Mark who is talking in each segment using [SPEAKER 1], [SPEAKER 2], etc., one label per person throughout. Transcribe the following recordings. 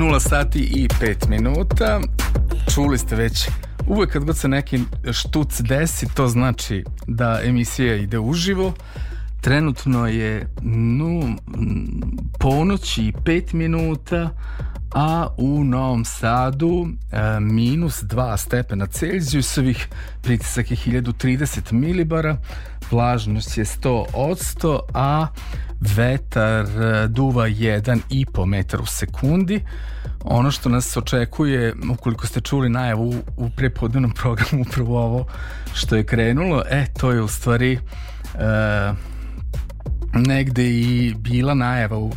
[SPEAKER 1] 0 sati i 5 minuta. Čuli ste već uvek kad god se neki štuc desi, to znači da emisija ide uživo. Trenutno je no, ponoć i 5 minuta, a u Novom Sadu e, minus 2 stepena Celzijusovih, pritisak je 1030 milibara, vlažnost je 100 a vetar e, duva 1,5 metar u sekundi. Ono što nas očekuje, ukoliko ste čuli najavu u prepodnevnom programu, upravo ovo što je krenulo, e, to je u stvari e, negde i bila najava uh,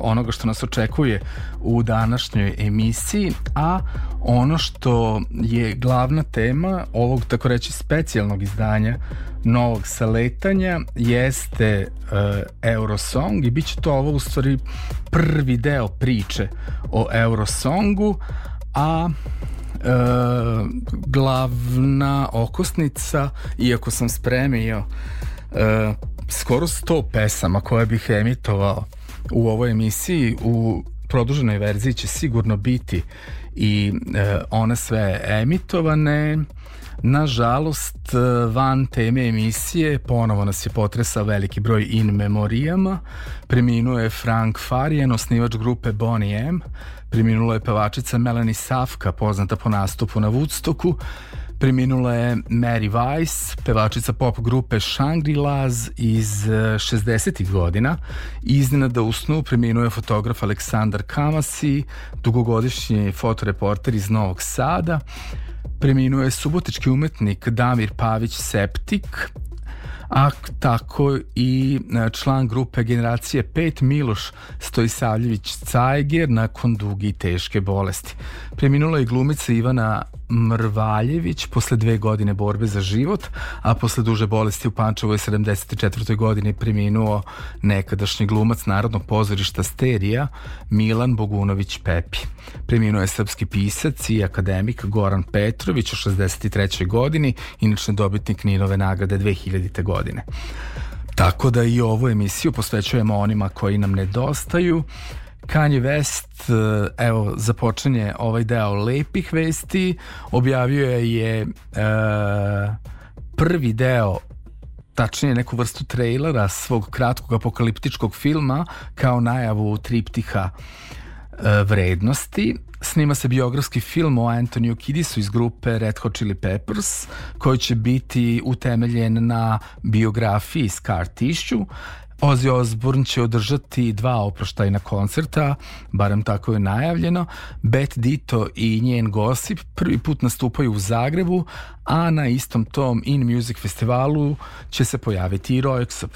[SPEAKER 1] onoga što nas očekuje u današnjoj emisiji, a ono što je glavna tema ovog tako reći specijalnog izdanja novog saletanja jeste uh, Eurosong i bit će to ovo u stvari prvi deo priče o Eurosongu, a e, glavna okosnica, iako sam spremio e, skoro 100 pesama koje bih emitovao u ovoj emisiji u produženoj verziji će sigurno biti i e, one sve emitovane Nažalost, van teme emisije ponovo nas je potresao veliki broj in memorijama. Preminuo je Frank Farijan, osnivač grupe Bonnie M. Preminula je pevačica Melanie Safka, poznata po nastupu na Woodstocku. Preminula je Mary Weiss, pevačica pop grupe Shangri-Las iz 60. Eh, godina. Iznenada u snu preminuo je fotograf Aleksandar Kamasi, dugogodišnji fotoreporter iz Novog Sada. Preminuo je subotički umetnik Damir Pavić Septik, a tako i e, član grupe Generacije 5 Miloš Stojsavljević Cajger nakon dugi i teške bolesti. Preminula je glumica Ivana Mrvaljević posle dve godine borbe za život, a posle duže bolesti u Pančevoj 74. godini preminuo nekadašnji glumac Narodnog pozorišta Sterija Milan Bogunović Pepi. Preminuo je srpski pisac i akademik Goran Petrović u 63. godini, inače dobitnik Ninove nagrade 2000. godine. Tako da i ovu emisiju posvećujemo onima koji nam nedostaju. Kanye West, eh, evo, započinje ovaj deo lepih vesti, objavio je uh, prvi deo tačnije neku vrstu trailera svog kratkog apokaliptičkog filma kao najavu triptiha uh, vrednosti. Snima se biografski film o Antoniju Kiddisu iz grupe Red Hot Chili Peppers koji će biti utemeljen na biografiji Scar Tissue Ozzy Osbourne će održati dva oproštajna koncerta, barem tako je najavljeno. Bet Dito i njen Gossip prvi put nastupaju u Zagrebu, a na istom tom In Music festivalu će se pojaviti i Royksop.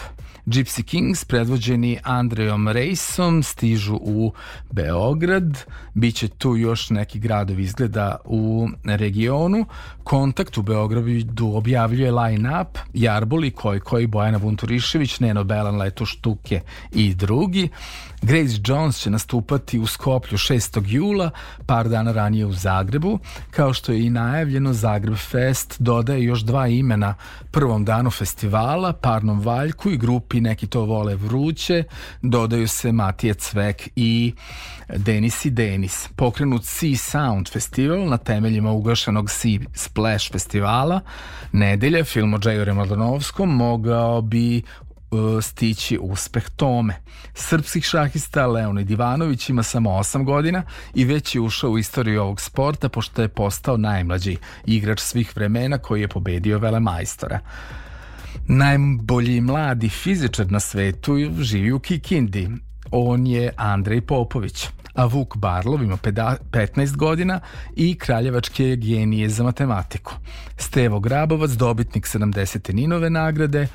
[SPEAKER 1] Gypsy Kings, predvođeni Andrejom Rejsom, stižu u Beograd. Biće tu još neki gradovi izgleda u regionu. Kontakt u Beogradu objavljuje line-up Jarboli, Koj Koji, Bojana Vunturišević, Neno Belan, Leto Štuke i drugi. Grace Jones će nastupati u Skoplju 6. jula, par dana ranije u Zagrebu. Kao što je i najavljeno, Zagreb Fest dodaje još dva imena prvom danu festivala, Parnom Valjku i grupi Neki to vole vruće, dodaju se Matija Cvek i Denis i Denis. Pokrenut Sea Sound festival na temeljima ugašenog Sea Splash festivala. Nedelje film o Džaju Remadanovskom mogao bi stići uspeh tome. Srpskih šahista Leonid Ivanović ima samo 8 godina i već je ušao u istoriju ovog sporta pošto je postao najmlađi igrač svih vremena koji je pobedio velemajstora. Najbolji mladi fizičar na svetu živi u Kikindi. On je Andrej Popović a Vuk Barlov ima 15 godina i kraljevačke je genije za matematiku. Stevo Grabovac, dobitnik 70. Ninove nagrade,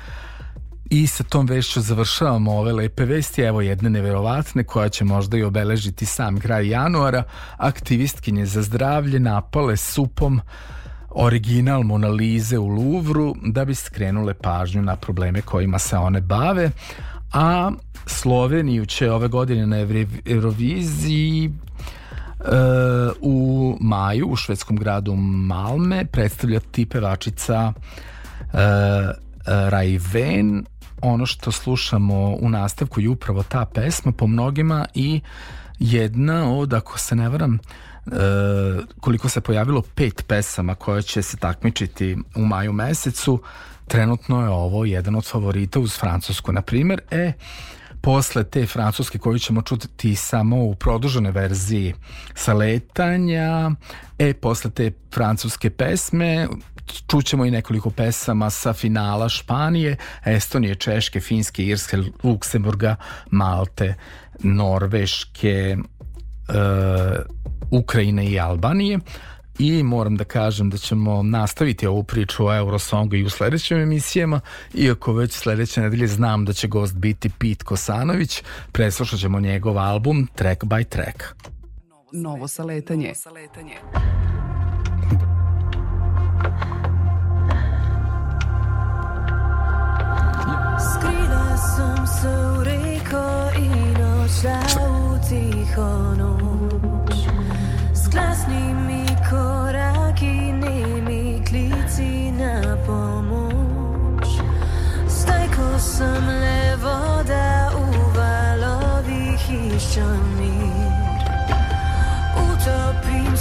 [SPEAKER 1] I sa tom vešću završavamo ove lepe vesti, evo jedne neverovatne koja će možda i obeležiti sam kraj januara. Aktivistkinje za zdravlje napale supom original Monalize u Luvru da bi skrenule pažnju na probleme kojima se one bave, a Sloveniju će ove godine na Euroviziji Uh, u maju u švedskom gradu Malme predstavljati pevačica uh, Raiven ono što slušamo u nastavku je upravo ta pesma po mnogima i jedna od, ako se ne varam, e, koliko se pojavilo pet pesama koje će se takmičiti u maju mesecu, trenutno je ovo jedan od favorita uz Francusku, na primer. E, posle te francuske koju ćemo čuti samo u produženoj verziji sa letanja, e, posle te francuske pesme čućemo i nekoliko pesama sa finala Španije, Estonije, Češke, Finske, Irske, Luksemburga, Malte, Norveške, uh, Ukrajine i Albanije i moram da kažem da ćemo nastaviti ovu priču o Eurosongu i u sledećim emisijama, iako već sledeće nedelje znam da će gost biti Pit Kosanović, preslušat ćemo njegov album Track by Track.
[SPEAKER 2] Novo saletanje. Novo saletanje. Skrila sem se v reko in odšla v tiho noč. S glasnimi koraki, nemi klici na pomoč. Zdaj, ko sem le voda v valovih, iščem mir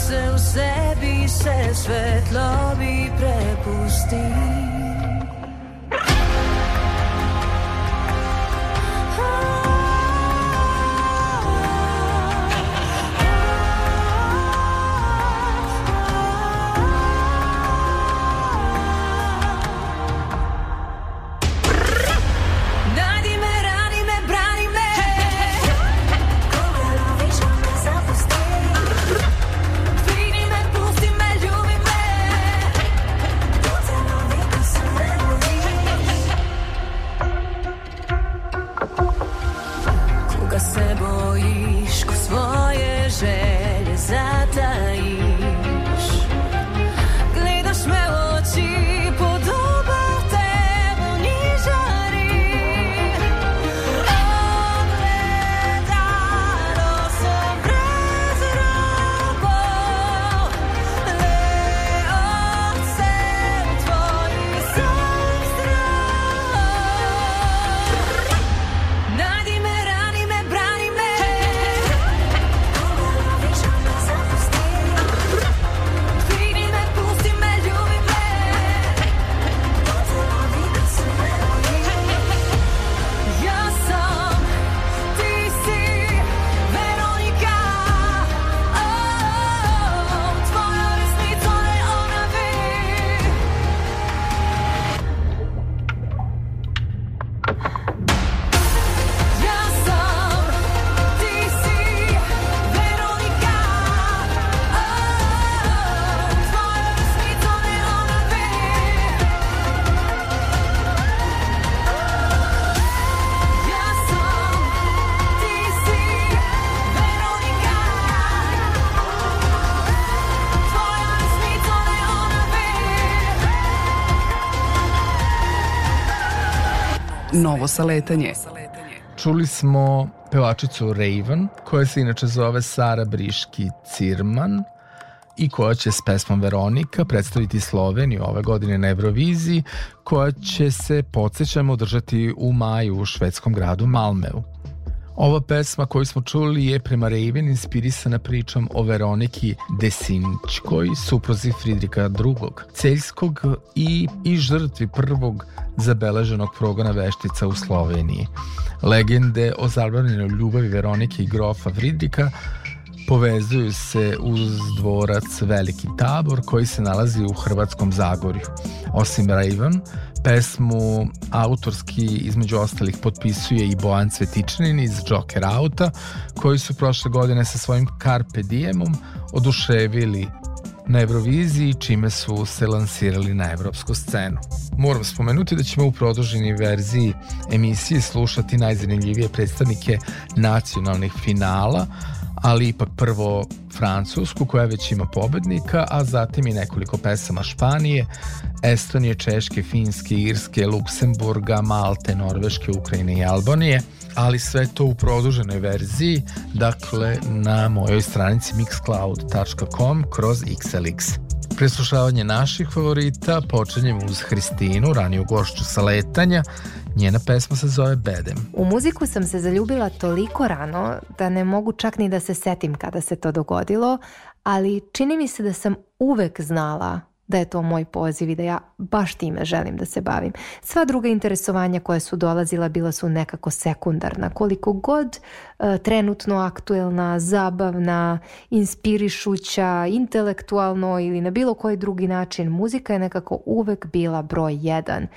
[SPEAKER 2] sem sebi se svetlobi prepustil. Novo saletanje.
[SPEAKER 1] Čuli smo pevačicu Raven, koja se inače zove Sara Briški Cirman i koja će s pesmom Veronika predstaviti Sloveniju ove godine na Euroviziji, koja će se, podsjećamo, održati u maju u švedskom gradu Malmeu. Ova pesma koju smo čuli je prema Raven inspirisana pričom o Veroniki Desinčkoj, supruzi Fridrika II. Celjskog i, i žrtvi prvog zabeleženog progona veštica u Sloveniji. Legende o zabranjenoj ljubavi Veronike i grofa Fridrika povezuju se uz dvorac Veliki tabor koji se nalazi u Hrvatskom Zagorju. Osim Raven, pesmu autorski između ostalih potpisuje i Bojan Cvetičanin iz Joker Auta koji su prošle godine sa svojim Carpe Diemom oduševili na Euroviziji, čime su se lansirali na evropsku scenu. Moram spomenuti da ćemo u produženoj verziji emisije slušati najzanimljivije predstavnike nacionalnih finala, ali ipak prvo Francusku koja već ima pobednika, a zatim i nekoliko pesama Španije, Estonije, Češke, Finske, Irske, Luksemburga, Malte, Norveške, Ukrajine i Albanije, ali sve to u produženoj verziji, dakle na mojoj stranici mixcloud.com kroz XLX. preslušavanje naših favorita počinjemo uz Hristinu, raniju gošću sa letanja. Njena pesma se zove Bedem.
[SPEAKER 3] U muziku sam se zaljubila toliko rano da ne mogu čak ni da se setim kada se to dogodilo, ali čini mi se da sam uvek znala da je to moj poziv i da ja baš time želim da se bavim. Sva druga interesovanja koja su dolazila bila su nekako sekundarna. Koliko god e, trenutno aktuelna, zabavna, inspirišuća, intelektualno ili na bilo koji drugi način, muzika je nekako uvek bila broj jedan.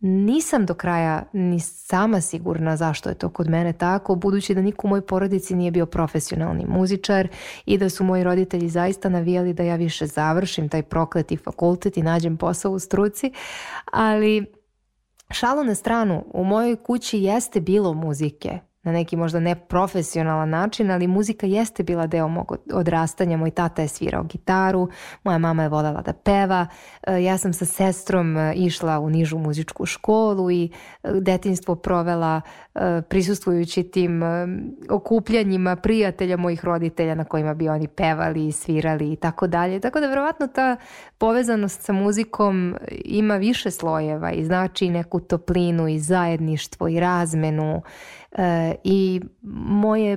[SPEAKER 3] Nisam do kraja ni sama sigurna zašto je to kod mene tako, budući da niko u mojoj porodici nije bio profesionalni muzičar i da su moji roditelji zaista navijali da ja više završim taj prokleti fakultet i nađem posao u struci, ali šalu na stranu, u mojoj kući jeste bilo muzike, na neki možda ne profesionalan način, ali muzika jeste bila deo mog odrastanja. Moj tata je svirao gitaru, moja mama je voljela da peva. E, ja sam sa sestrom e, išla u nižu muzičku školu i e, detinstvo provela prisustvujući tim okupljanjima prijatelja mojih roditelja na kojima bi oni pevali, svirali i tako dalje. Tako da verovatno ta povezanost sa muzikom ima više slojeva i znači neku toplinu i zajedništvo i razmenu E, i moje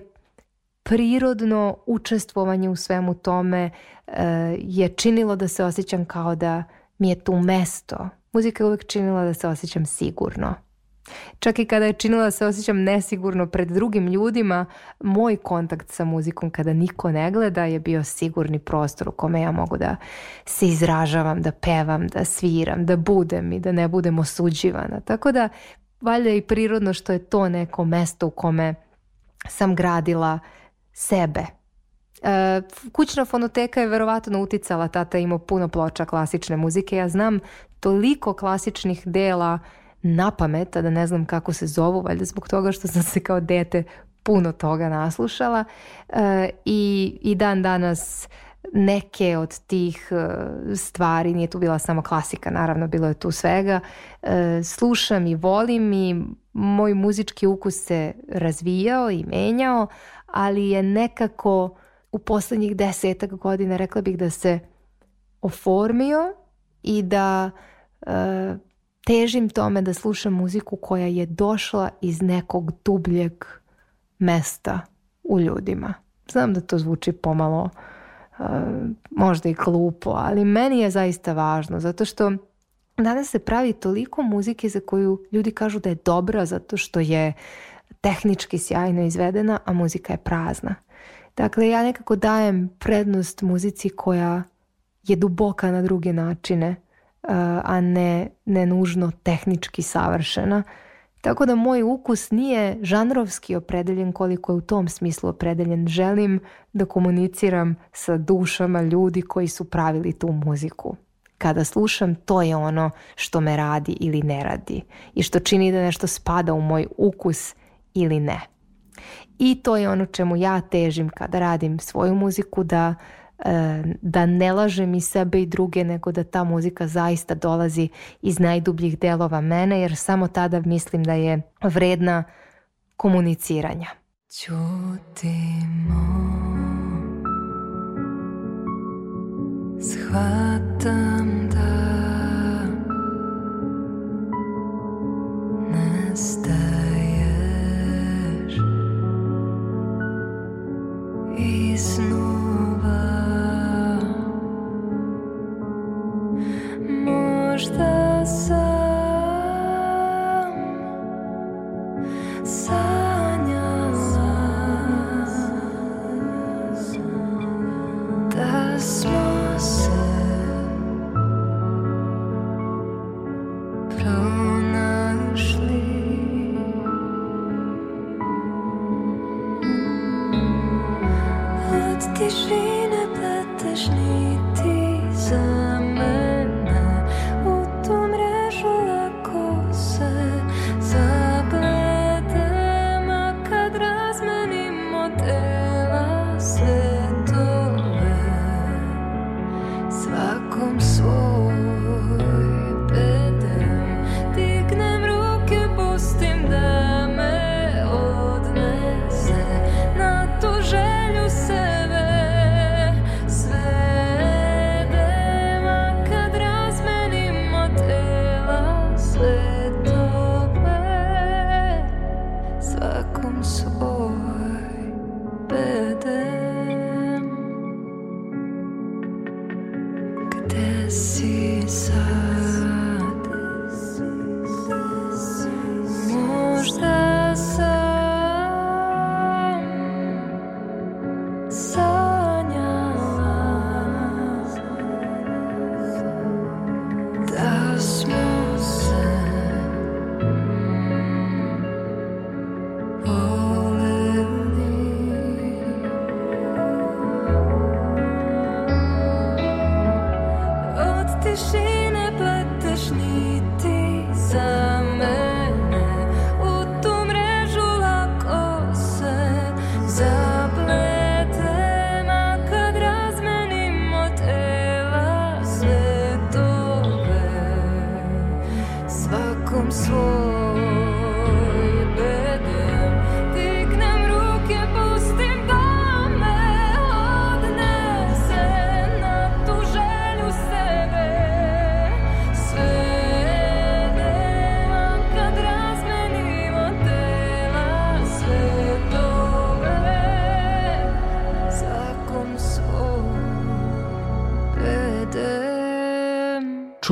[SPEAKER 3] prirodno učestvovanje u svemu tome e, je činilo da se osjećam kao da mi je tu mesto. Muzika je uvijek činila da se osjećam sigurno. Čak i kada je činila da se osjećam nesigurno pred drugim ljudima, moj kontakt sa muzikom kada niko ne gleda je bio sigurni prostor u kome ja mogu da se izražavam, da pevam, da sviram, da budem i da ne budem osuđivana. Tako da valjda i prirodno što je to neko mesto u kome sam gradila sebe. E, kućna fonoteka je verovatno uticala, tata imao puno ploča klasične muzike, ja znam toliko klasičnih dela na pameta da ne znam kako se zovu, valjda zbog toga što sam se kao dete puno toga naslušala. E, i, i dan danas neke od tih e, stvari, nije tu bila samo klasika, naravno bilo je tu svega, e, slušam i volim i moj muzički ukus se razvijao i menjao, ali je nekako u posljednjih desetak godina rekla bih da se oformio i da e, težim tome da slušam muziku koja je došla iz nekog dubljeg mesta u ljudima. Znam da to zvuči pomalo možda i glupo, ali meni je zaista važno zato što danas se pravi toliko muzike za koju ljudi kažu da je dobra zato što je tehnički sjajno izvedena, a muzika je prazna. Dakle, ja nekako dajem prednost muzici koja je duboka na druge načine, a ne, ne nužno tehnički savršena tako da moj ukus nije žanrovski opredeljen koliko je u tom smislu opredeljen. Želim da komuniciram sa dušama ljudi koji su pravili tu muziku. Kada slušam, to je ono što me radi ili ne radi i što čini da nešto spada u moj ukus ili ne. I to je ono čemu ja težim kada radim svoju muziku, da E, da ne lažem i sebe i druge nego da ta muzika zaista dolazi iz najdubljih delova mene jer samo tada mislim da je vredna komuniciranja. Ćutimo Shvatam da nestaješ i snova možda sam seaside.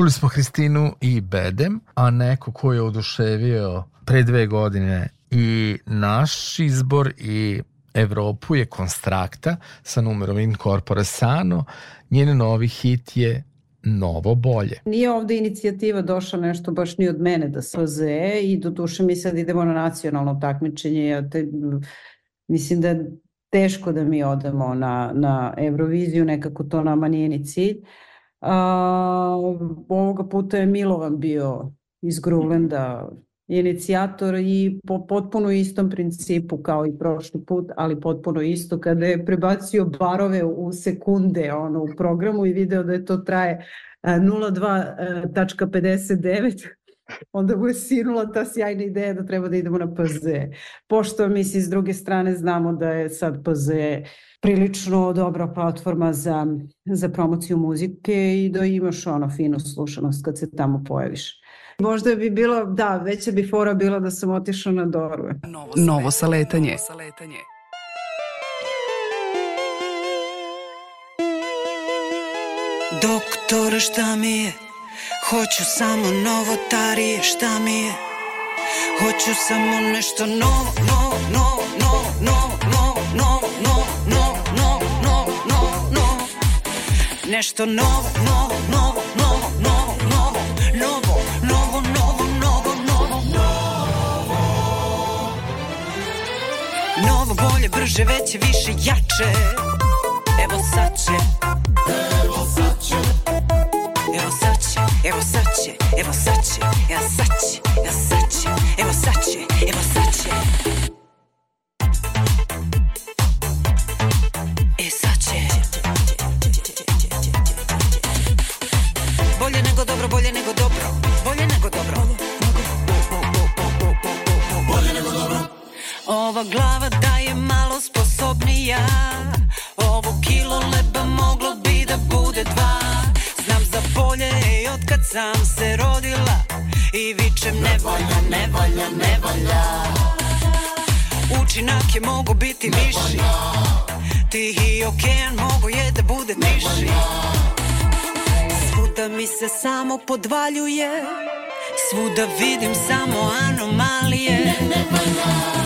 [SPEAKER 1] Čuli smo Hristinu i Bedem, a neko ko je oduševio pre dve godine i naš izbor i Evropu je Konstrakta sa numerom Incorpore Sano. Njen novi hit je novo bolje.
[SPEAKER 4] Nije ovde inicijativa došla nešto baš ni od mene da se oze i do duše mi sad idemo na nacionalno takmičenje. Ja te, mislim da je teško da mi odemo na, na Euroviziju, nekako to nama nije ni cilj. Uh, A, ovoga puta je Milovan bio iz Grulenda inicijator i po potpuno istom principu kao i prošli put, ali potpuno isto kada je prebacio barove u sekunde ono, u programu i video da je to traje 02.59 onda mu je sinula ta sjajna ideja da treba da idemo na PZ. Pošto misli s druge strane znamo da je sad PZ prilično dobra platforma za, za promociju muzike i da imaš ono finu slušanost kad se tamo pojaviš. Možda bi bilo, da, veća bi fora bila da sam otišla na Doru.
[SPEAKER 2] Novo, Novo saletanje. Novo saletanje.
[SPEAKER 5] Doktore šta mi je? Hoću samo novotarije šta mi je? Hoću samo nešto novo, novo, novo, Nešto novo, novo, novo, novo, novo, novo, novo, novo, novo, novo, novo, novo. Novo, bolje, brže, veće, više, jače. Evo sad će. Evo sad će. Evo sad će, evo sad će, evo sad će, evo sad će, evo sad će, evo sad će, Ova glava da je malo sposobnija, ovo kilo leba moglo bi da bude dva. Znam za bolje i od kad sam se rodila i vičem ne volja, ne volja, ne volja. Učinak je mogu biti viši, ti i okean mogu je da bude tiši. Svuda mi se samo podvaljuje, svuda vidim samo anomalije. Doktore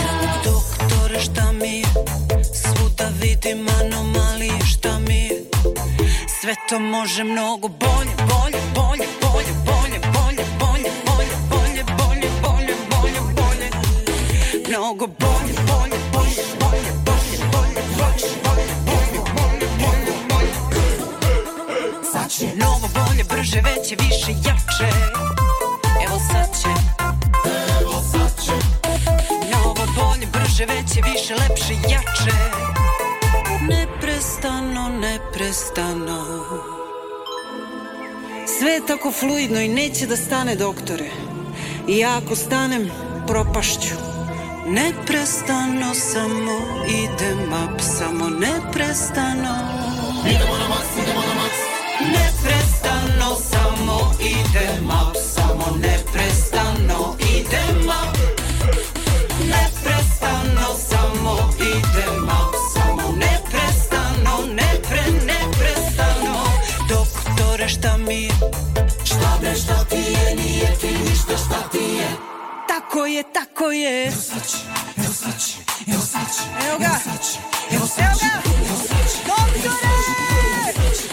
[SPEAKER 5] vidim anomalije šta mi je. Sve to može mnogo bolje, bolje, bolje, bolje, bolje, bolje, bolje, bolje, bolje, bolje, bolje, bolje, bolje. Mnogo bolje, bolje, bolje, bolje, bolje, bolje, bolje, bolje, bolje, bolje, bolje, bolje. Sad će novo bolje, brže, veće, više, jače. Evo sad će. Evo sad će. Novo bolje, brže, veće, više, lepše, jače. Neprestano, Sve je tako fluidno i neće da stane doktore. I ja ako stanem, propašću. Neprestano samo idem up, samo neprestano. Idemo na maks, idemo na maks. Neprestano samo idem up, samo neprestano idem up. Neprestano samo idem up, Tako je, tako je. Evo će, evo će, evo će, evo ga, evo će, evo će. Doktore!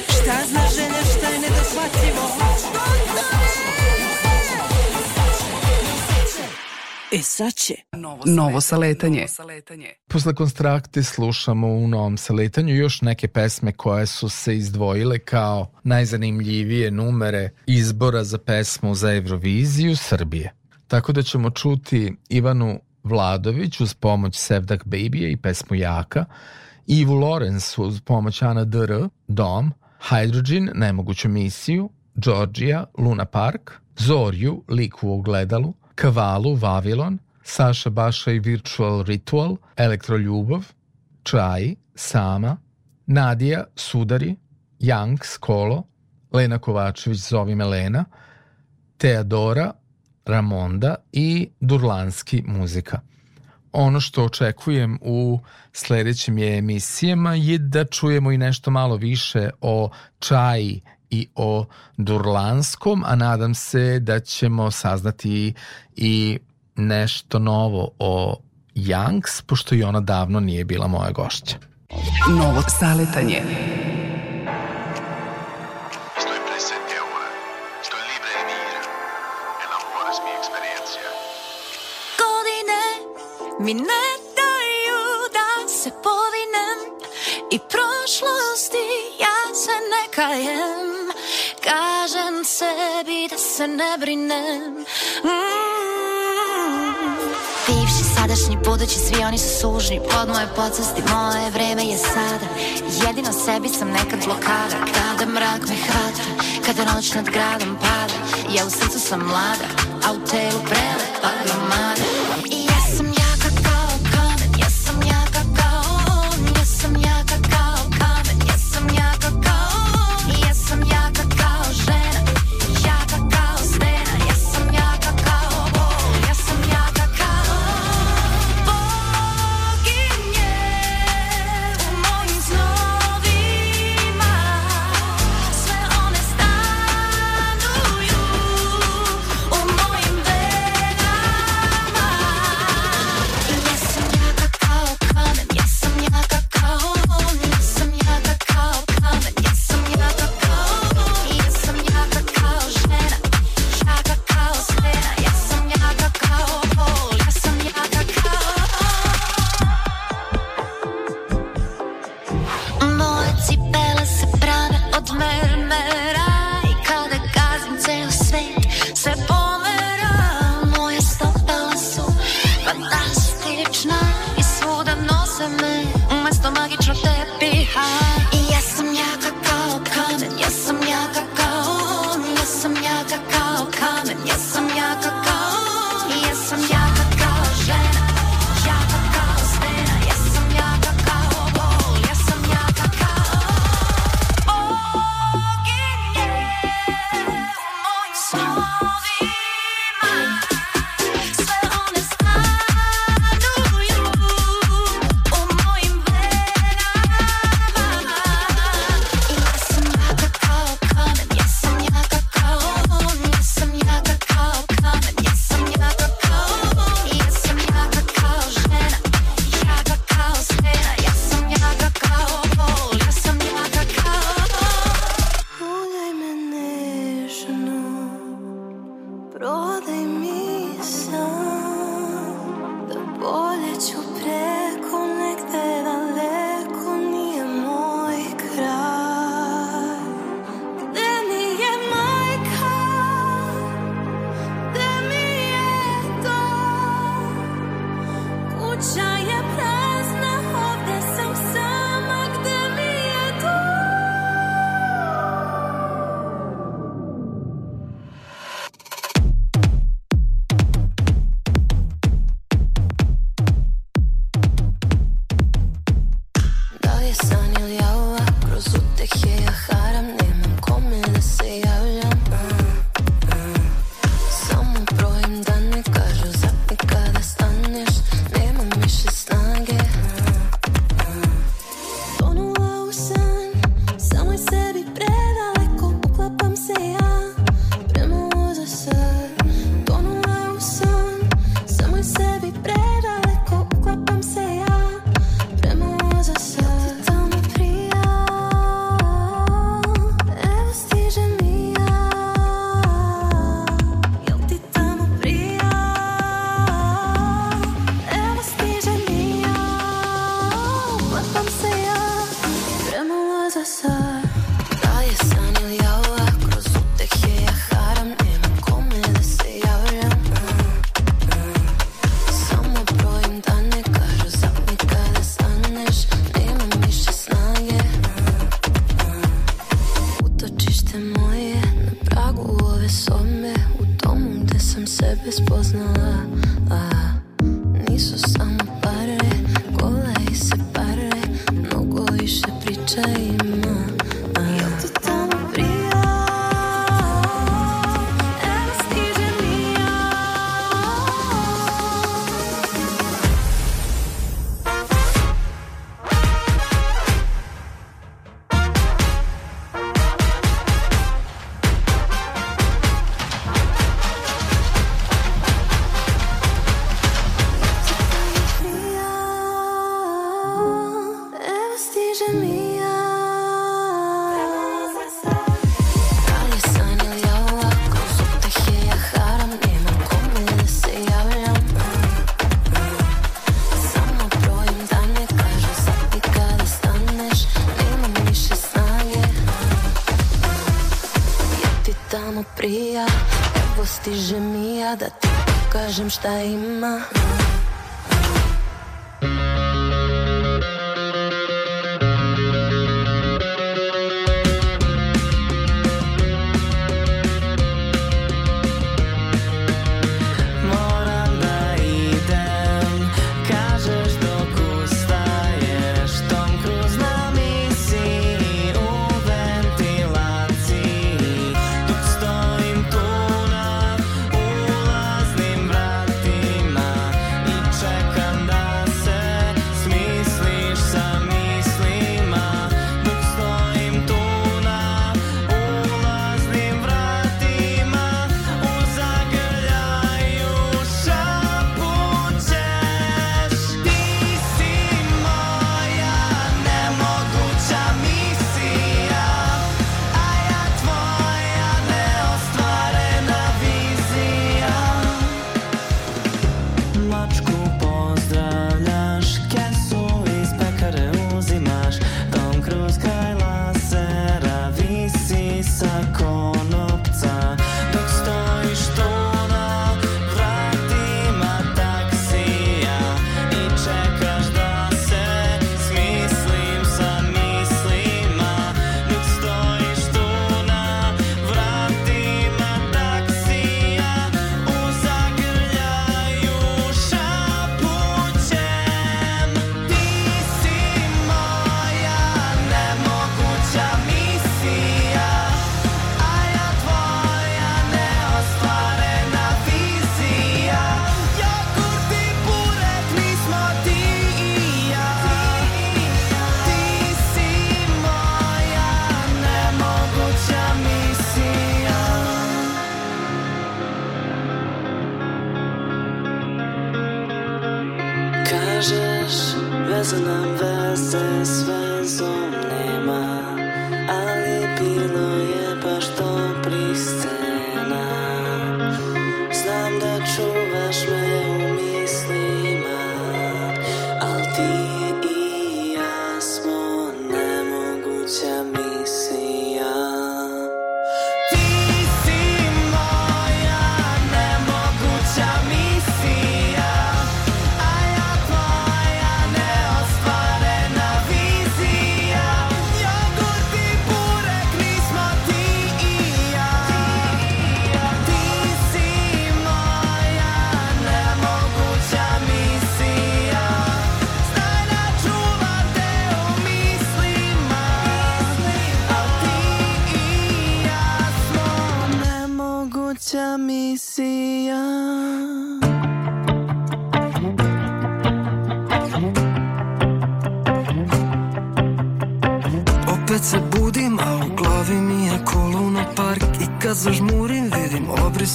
[SPEAKER 5] Šta zna želja, šta je nedoshvatljivo? E sad će.
[SPEAKER 2] Novo saletanje.
[SPEAKER 1] Posle konstrakte slušamo u novom saletanju još neke pesme koje su se izdvojile kao najzanimljivije numere izbora za pesmu za Euroviziju Srbije. Tako da ćemo čuti Ivanu Vladović uz pomoć Sevdak Baby i pesmu Jaka, Ivu Lorenz uz pomoć Ana Dr, Dom, Hydrogen, Nemoguću misiju, Georgia, Luna Park, Zorju, Lik u ogledalu, Kavalu, Vavilon, Saša Baša i Virtual Ritual, Elektroljubav, Čaj, Sama, Nadija, Sudari, Janks, Kolo, Lena Kovačević, Zovi me Lena, Teodora, Ramonda i Durlanski muzika. Ono što očekujem u sledećim emisijama je da čujemo i nešto malo više o čaji i o Durlanskom, a nadam se da ćemo saznati i nešto novo o Janks, pošto i ona davno nije bila moja gošća.
[SPEAKER 6] Novo saletanje.
[SPEAKER 7] Mi ne daju da se povinem i prošlosti ja se ne kajem. Kažem sebi da se ne brinem. Mm. Bivši, sadašnji, budući, svi oni su sužni Pod moje podsvesti, moje vreme je sada. Jedino sebi sam nekad blokada. Kada mrak me hvata Kada noć nad gradom pada. Ja u srcu sam mlada A u telu prelepa gromada
[SPEAKER 8] time.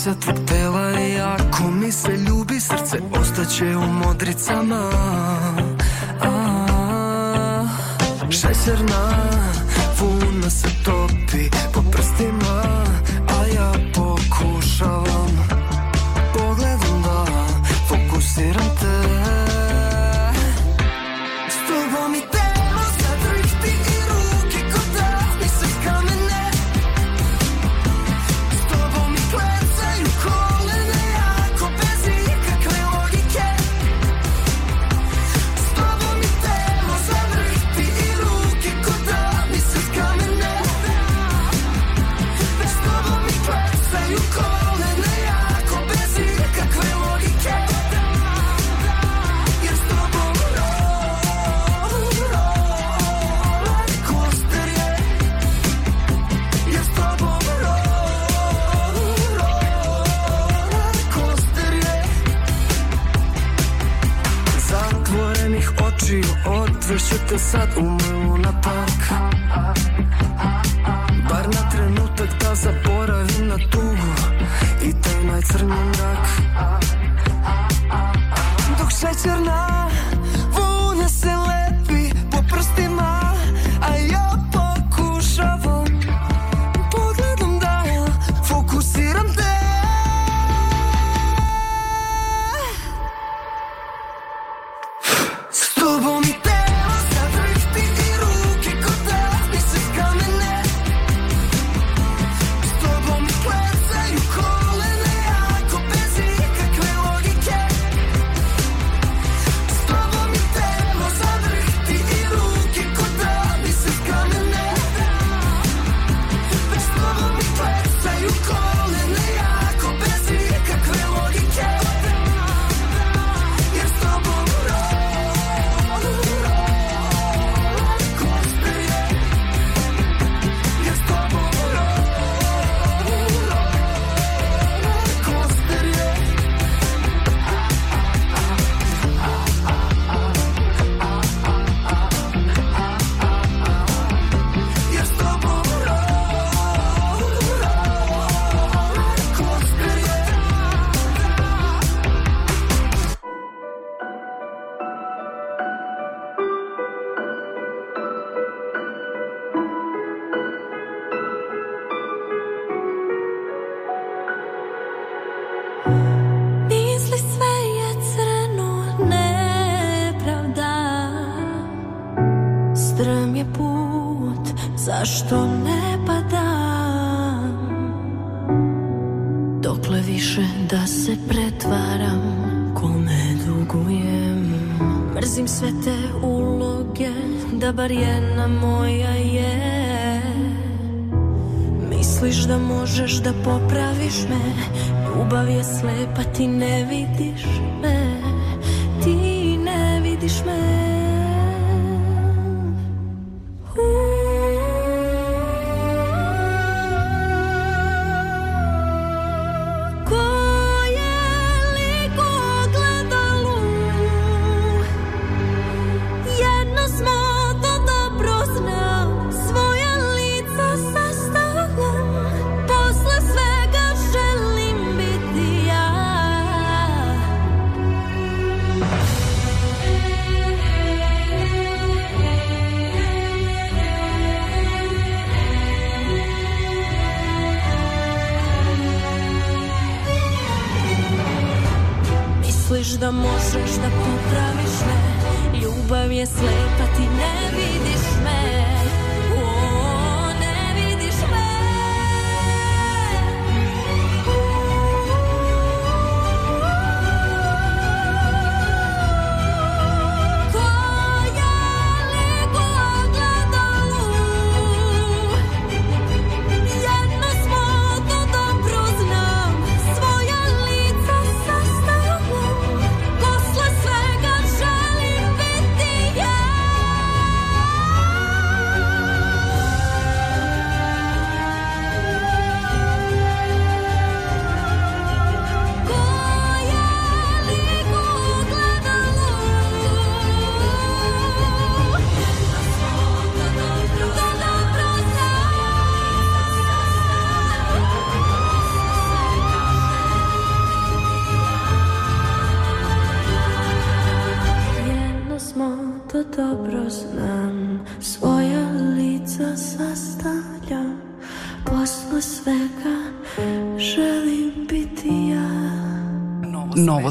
[SPEAKER 8] zatrpela i ako mi se ljubi srce ostaće u modricama. A, šećerna funa se topi po at umani možeš da popraviš me. Ljubav je slepa,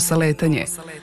[SPEAKER 9] Novo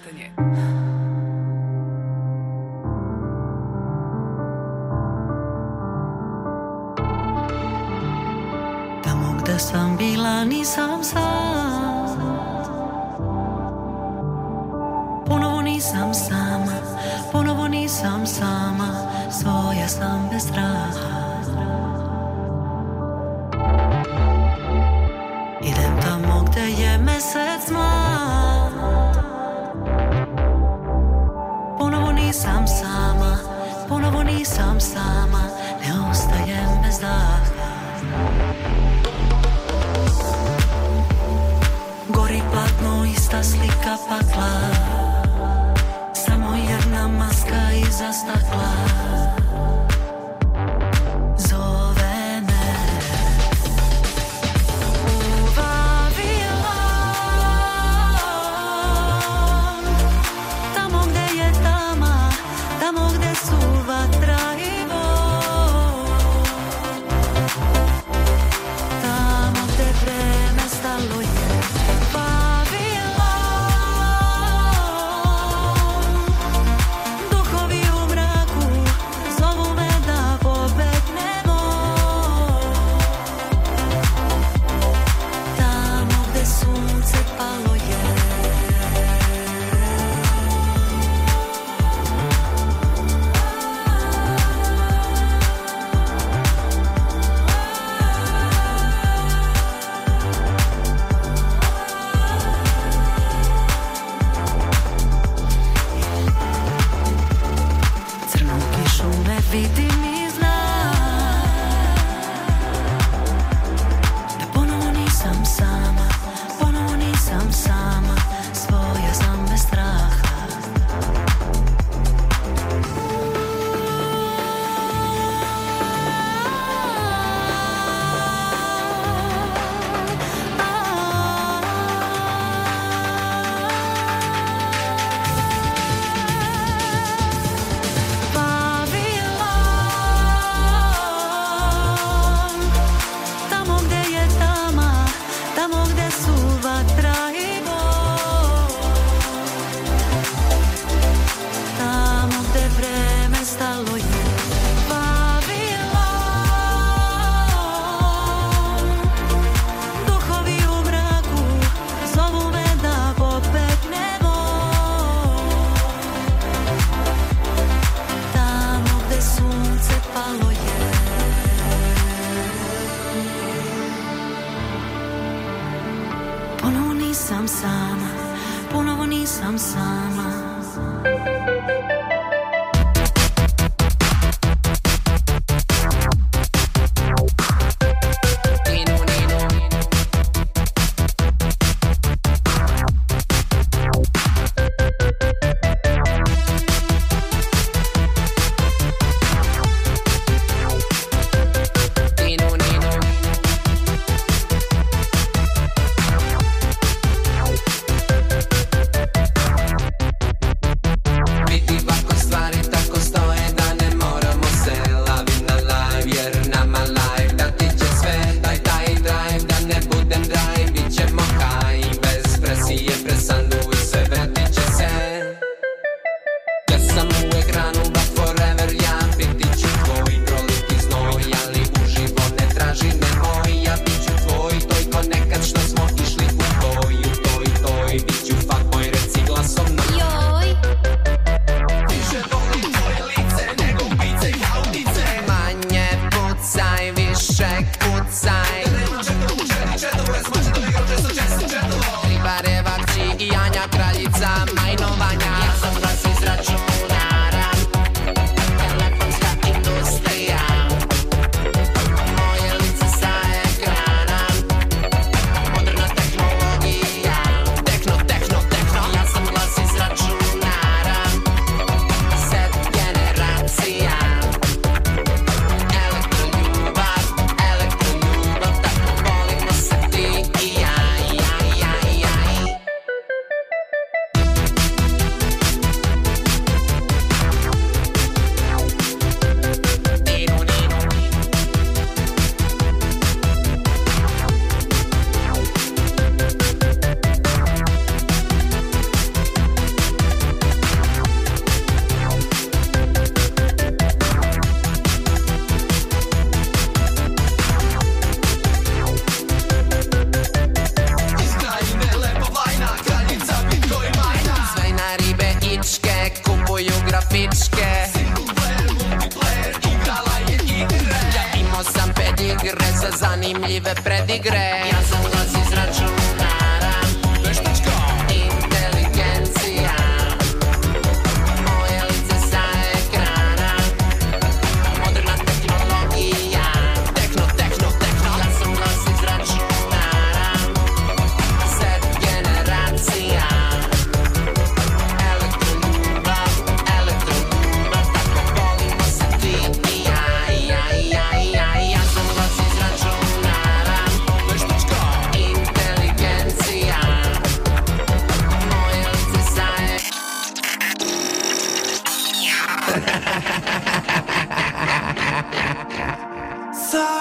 [SPEAKER 10] сама,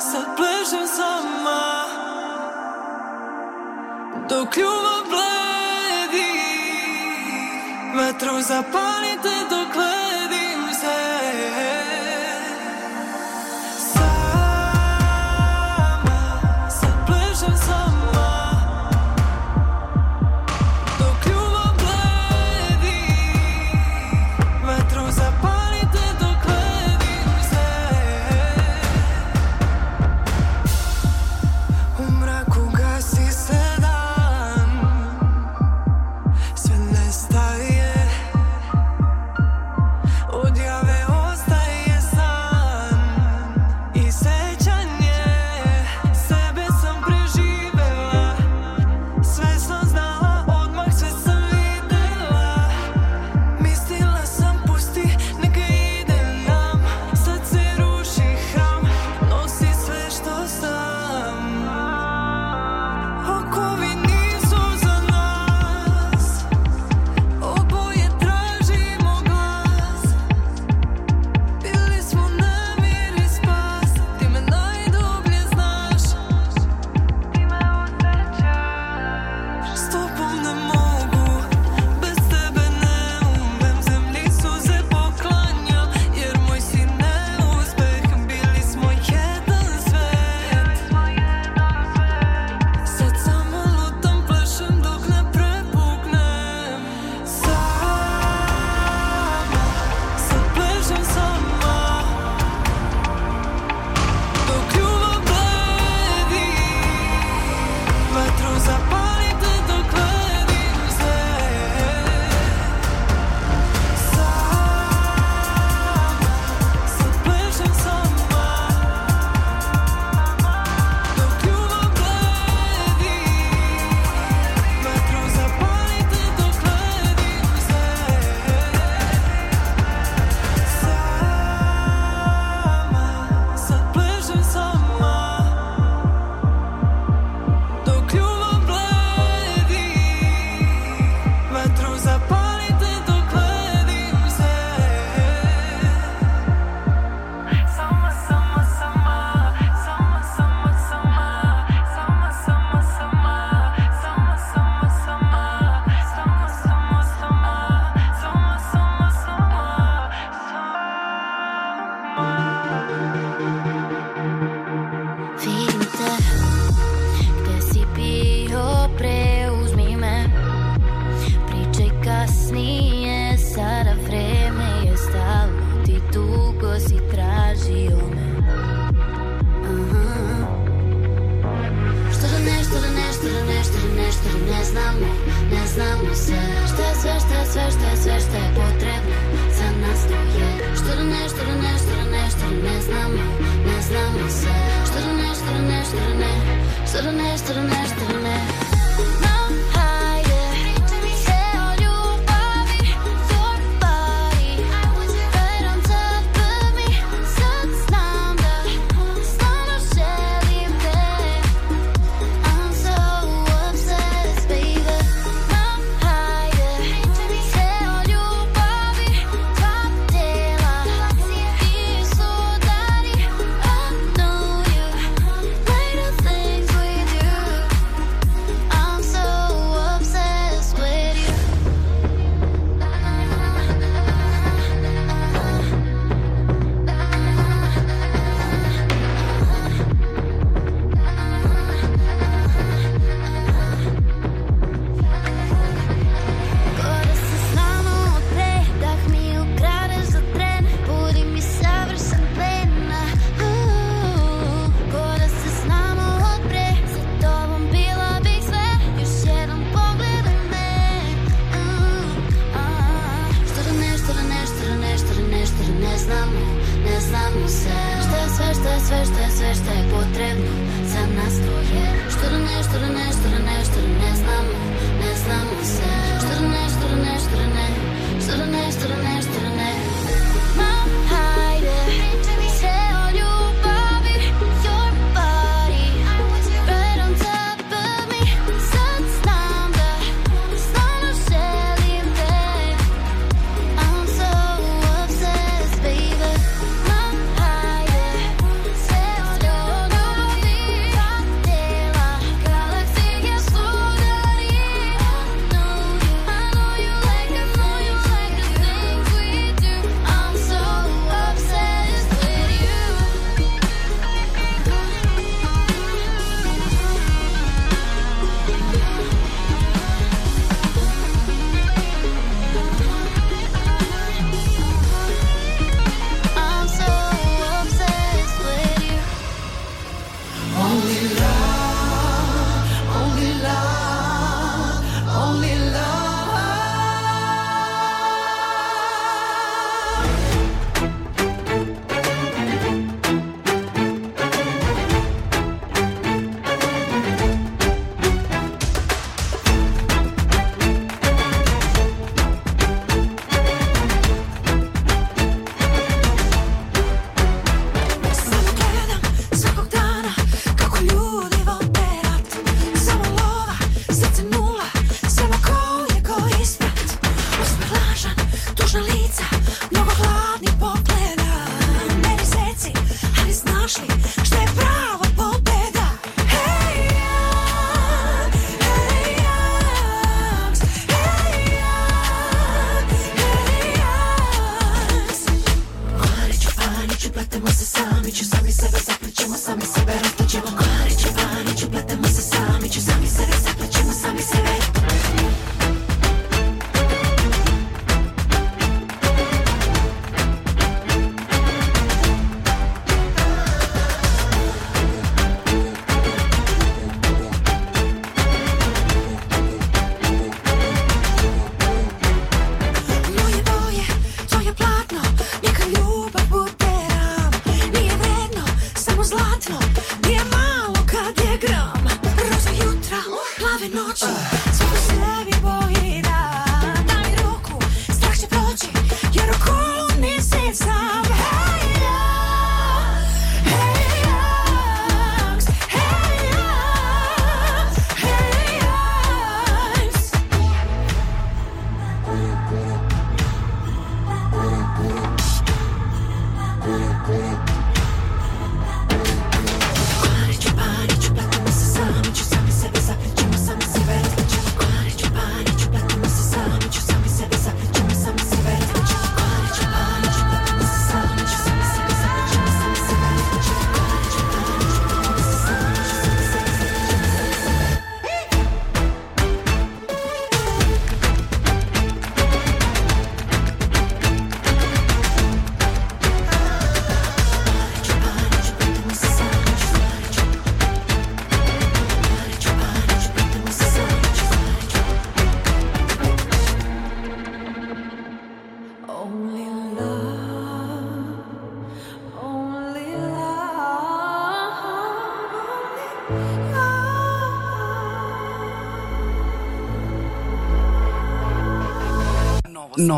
[SPEAKER 10] сад плешем сама Dok љубов бледи, ветром запалите до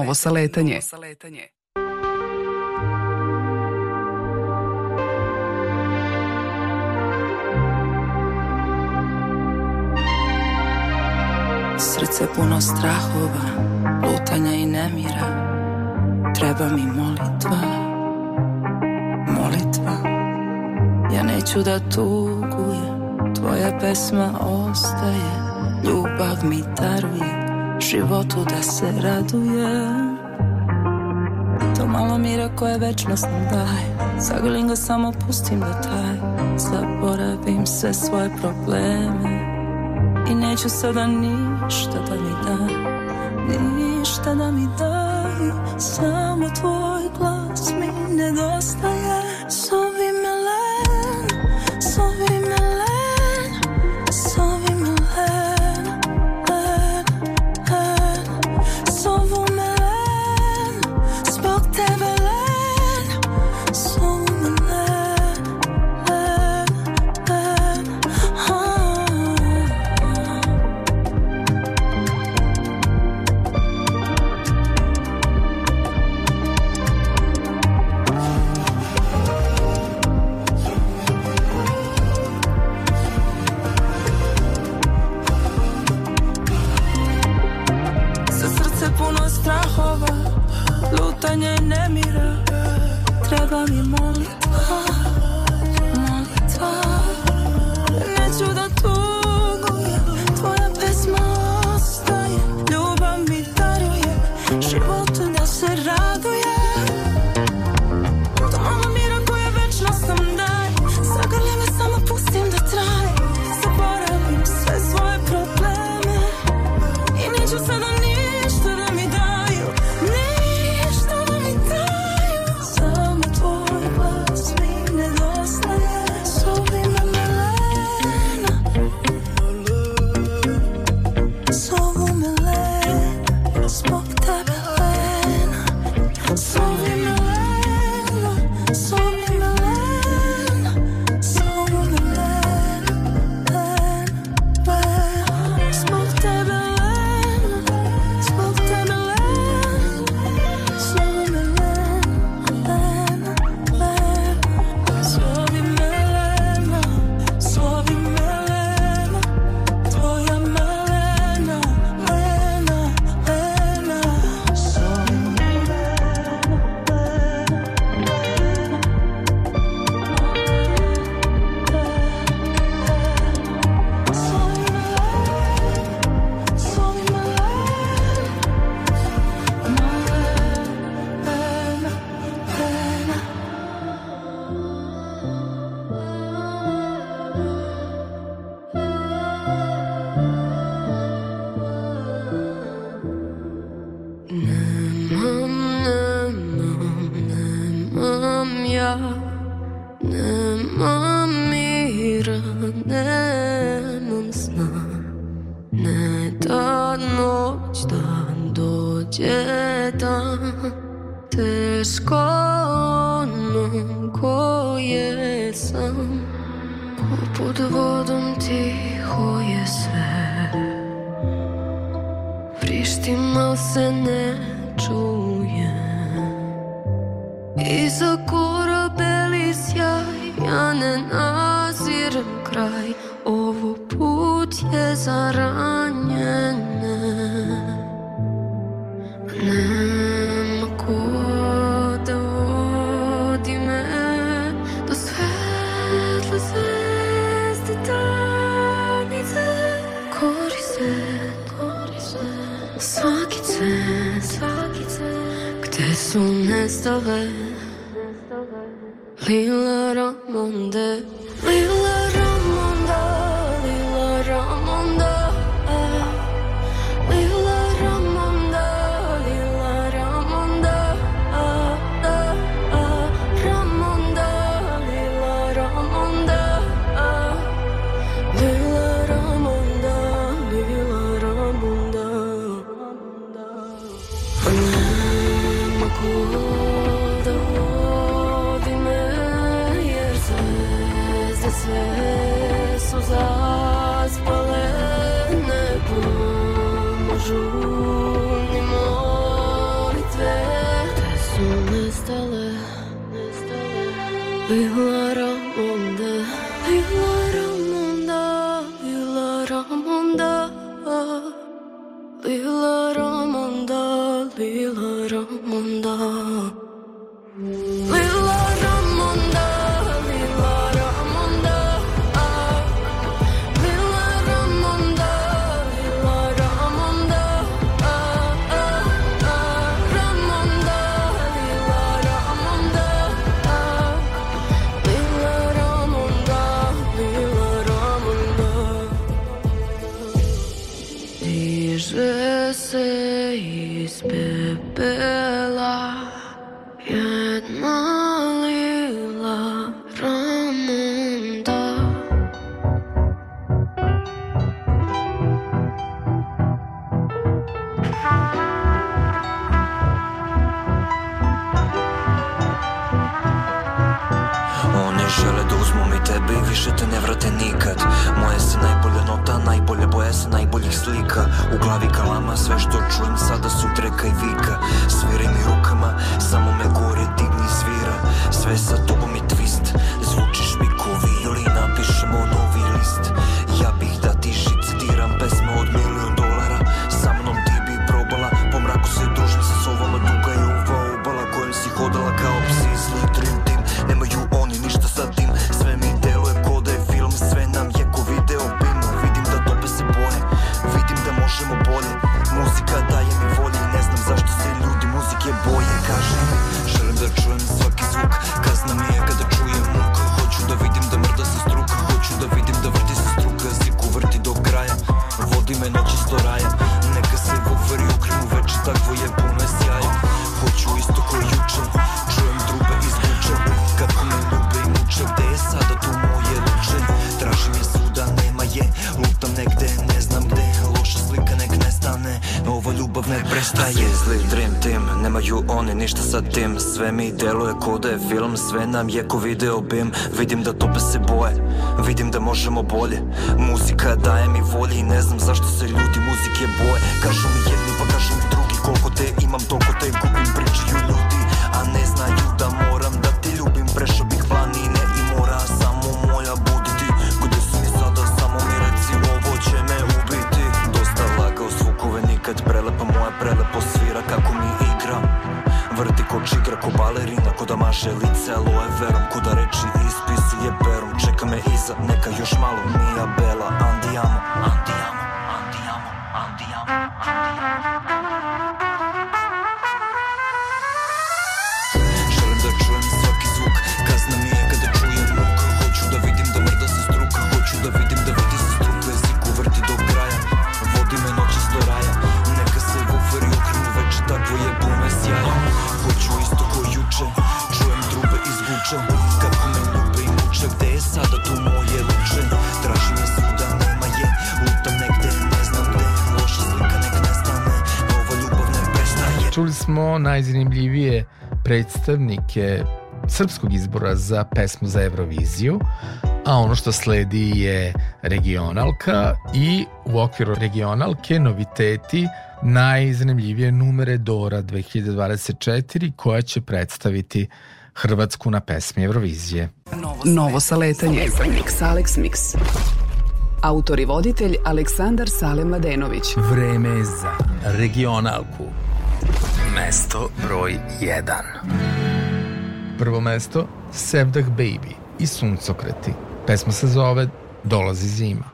[SPEAKER 11] novo saletanje.
[SPEAKER 12] Srce puno strahova, lutanja i nemira. Treba mi molitva, molitva. Ja neću da tugujem, tvoja pesma ostaje Ljubav mi daruje životu da se raduje To malo mira koje večnost nam daje. Zagrlim ga samo pustim da taj Zaboravim sve svoje probleme. I neću sada ništa da mi da Ništa da mi daj. Samo tvoj glas mi nedostaje.
[SPEAKER 13] tim Sve mi deluje ko da je film Sve nam je ko video bim. Vidim da tope se boje Vidim da možemo bolje. Muzika daje mi volje I ne znam zašto se ljudi muzike boje. Kažu mi
[SPEAKER 1] predstavnike srpskog izbora za pesmu za Euroviziju, a ono što sledi je regionalka i u okviru regionalke noviteti najzanimljivije numere Dora 2024 koja će predstaviti Hrvatsku na pesmi Eurovizije.
[SPEAKER 2] Novo, sa saletanje. Mix, Alex Mix. Autor i voditelj Aleksandar Sale Mladenović.
[SPEAKER 1] Vreme za regionalku. Mesto broj 1 prvo mesto Sevdah Baby i Suncokreti. Pesma se zove Dolazi zima.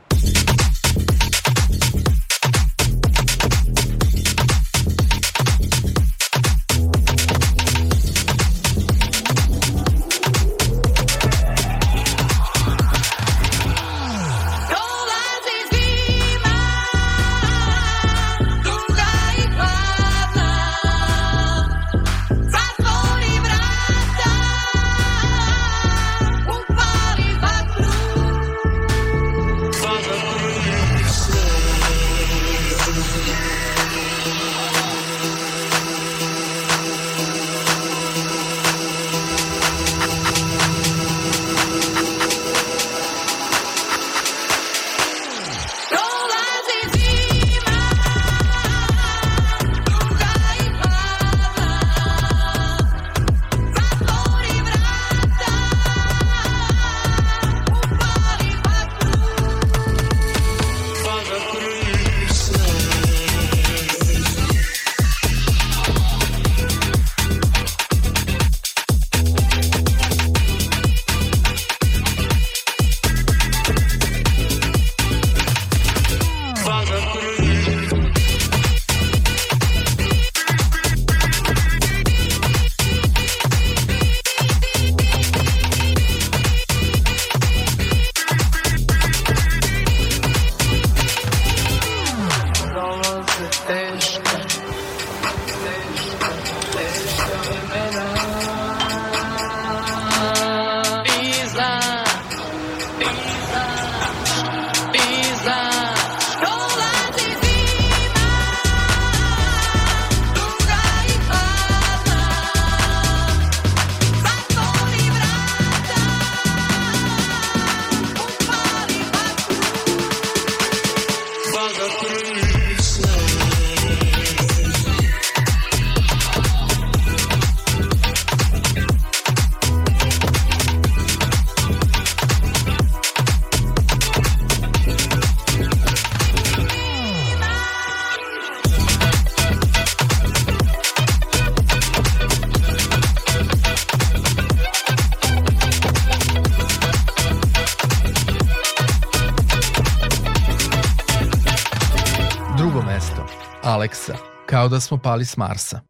[SPEAKER 1] kao da smo pali s Marsa.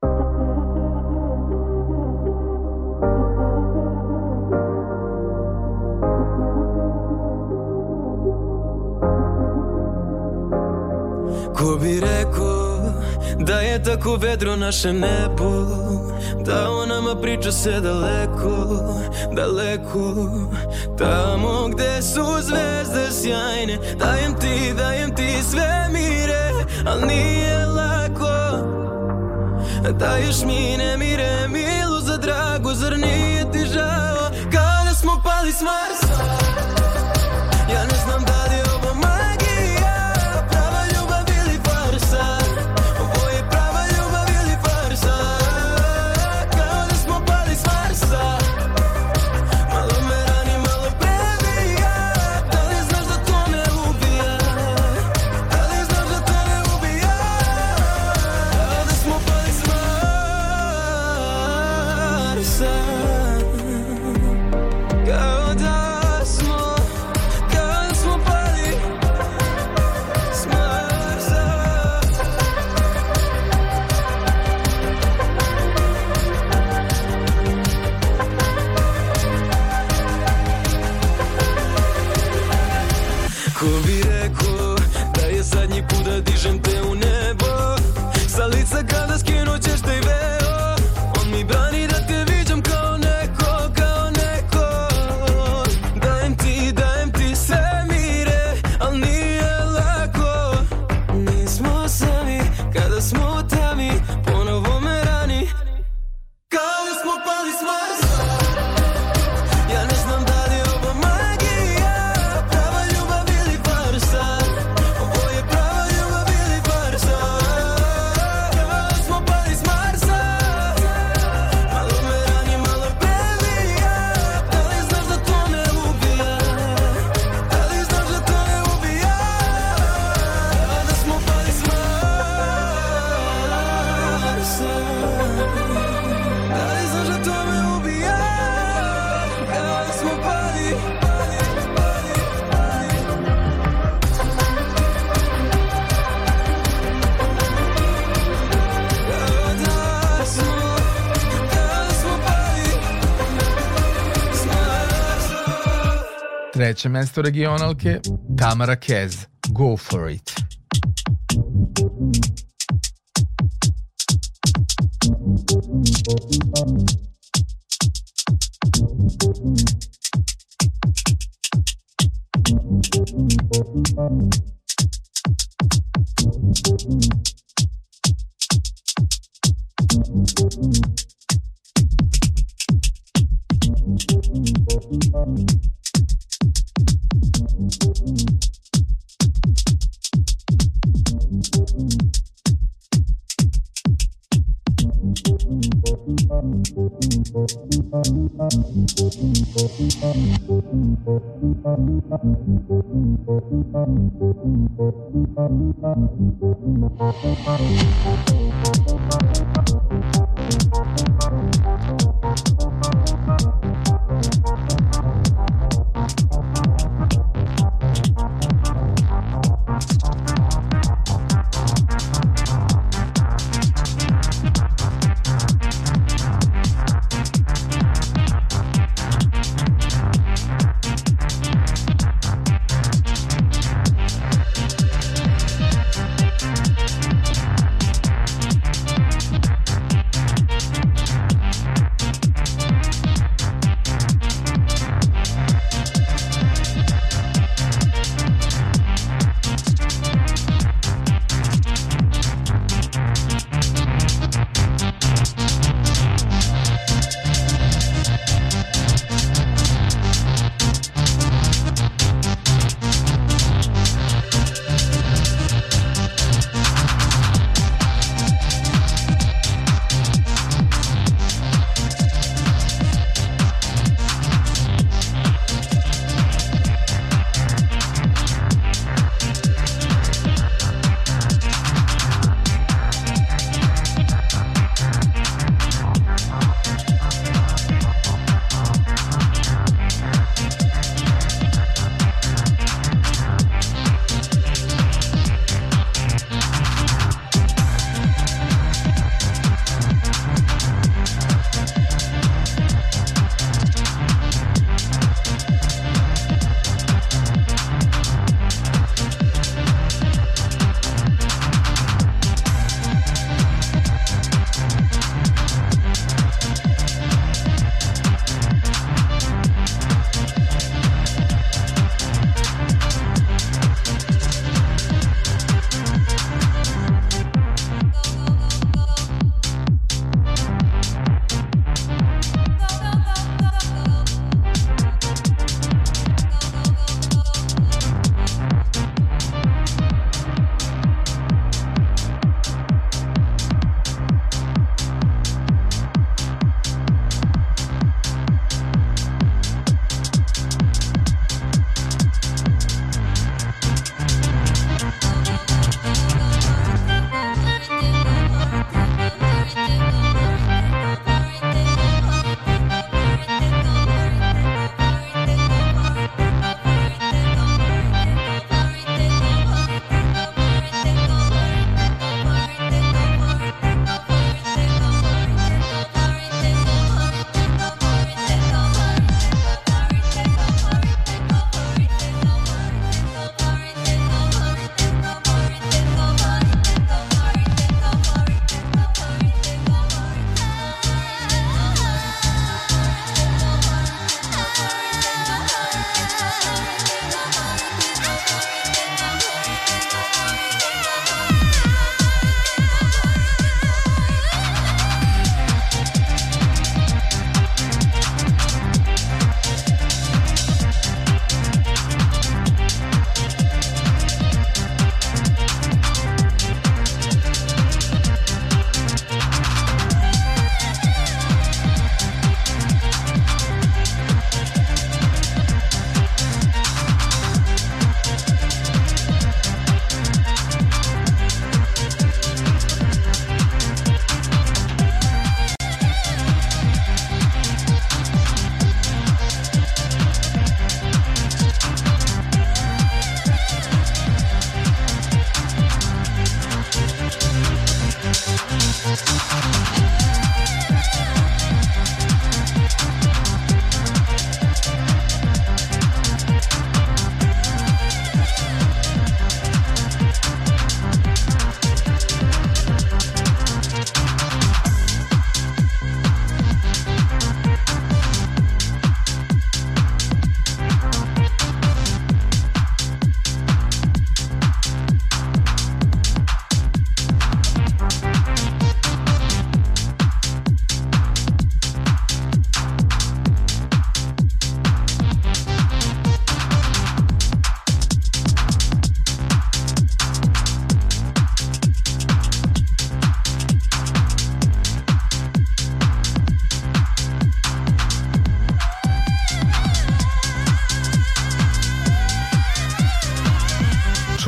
[SPEAKER 14] Ko bi rekao da je tako vedro naše nebo Da o nama priča se daleko, daleko Tamo gde su zvezde sjajne Dajem ti, dajem ti sve mire, al nije Daješ mi nemire milu za dragu Zar nije ti žao? Kada smo pali s Marsa
[SPEAKER 1] Treće mesto regionalke, Tamara Kez, Go For It. Thank you.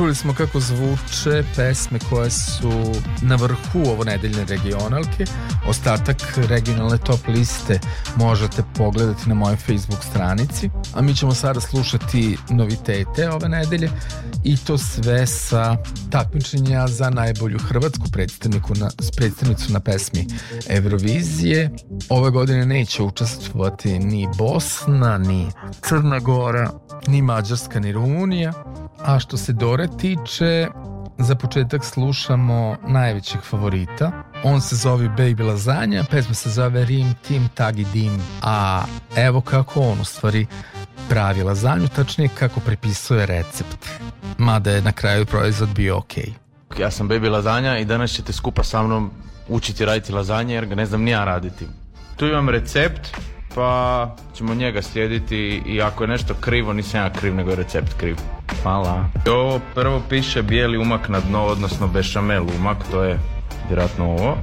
[SPEAKER 1] Čuli smo kako zvuče pesme koje su na vrhu ovo nedeljne regionalke. Ostatak regionalne top liste možete pogledati na mojoj Facebook stranici. A mi ćemo sada slušati novitete ove nedelje i to sve sa takmičenja za najbolju hrvatsku predstavniku na, predstavnicu na pesmi Eurovizije. Ove godine neće učestvovati ni Bosna, ni Crna Gora, ni Mađarska, ni Rumunija. A što se Dore tiče, za početak slušamo najvećeg favorita. On se zove Baby Lazanja, pesma se zove Rim Tim Tagi Dim. A evo kako on u stvari pravi lazanju, tačnije kako prepisuje recept. Mada je na kraju proizvod bio okej. Okay.
[SPEAKER 15] Ja sam Baby Lazanja i danas ćete skupa sa mnom učiti raditi lazanje jer ga ne znam nija raditi. Tu imam recept, pa ćemo njega slijediti i ako je nešto krivo, nisam ja kriv, nego je recept kriv. Hvala. Ovo prvo piše bijeli umak na dno, odnosno bešamel umak, to je vjerojatno ovo.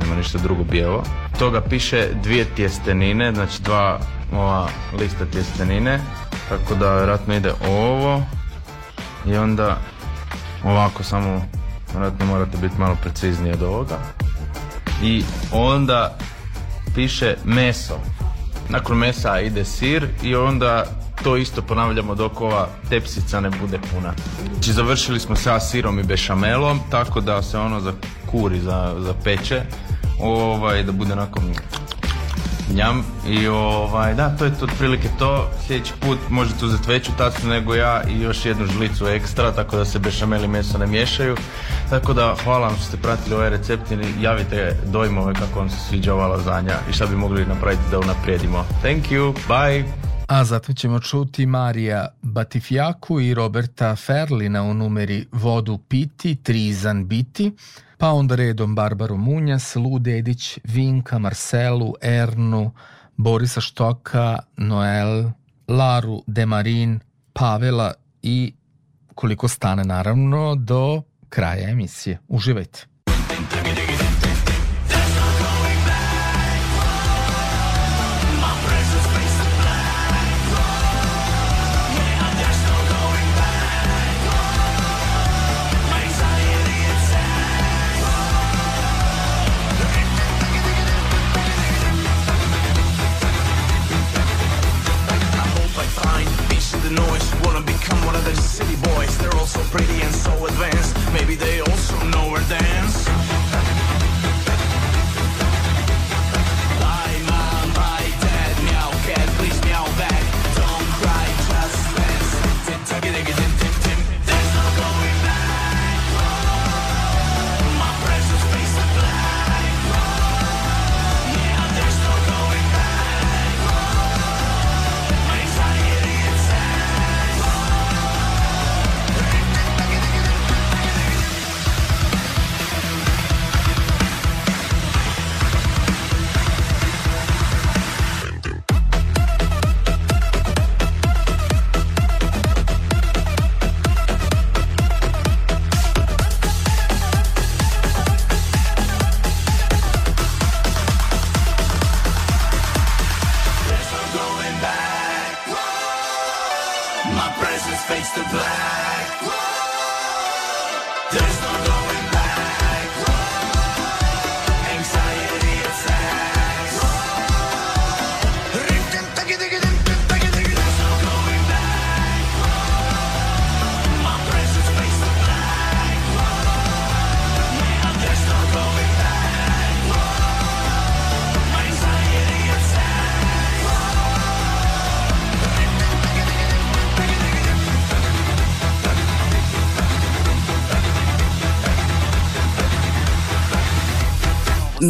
[SPEAKER 15] Nema ništa drugo bijelo. Toga piše dvije tjestenine, znači dva ova lista tjestenine. Tako da vjerojatno ide ovo. I onda ovako samo, vjerojatno morate biti malo precizniji od ovoga. I onda piše meso. Nakon mesa ide sir i onda to isto ponavljamo dok ova tepsica ne bude puna. Znači završili smo sa sirom i bešamelom, tako da se ono za kuri, za, za peče, ovaj, da bude onako njam i ovaj, da, to je to otprilike to. Sljedeći put možete uzeti veću tacu nego ja i još jednu žlicu ekstra, tako da se bešamel i meso ne miješaju. Tako da hvala vam što ste pratili ovaj recept i javite dojmove kako vam se sviđa ova lazanja i šta bi mogli napraviti da unaprijedimo. Thank you, bye!
[SPEAKER 1] A zatim ćemo čuti Marija Batifjaku i Roberta Ferlina u numeri Vodu piti, Trizan biti, pa onda redom Barbaru Munjas, Lu Dedić, Vinka, Marcelu, Ernu, Borisa Štoka, Noel, Laru Demarin, Pavela i koliko stane naravno do kraja emisije. Uživajte.
[SPEAKER 8] Become one of the city boys. They're all so pretty and so advanced. Maybe they also know where dance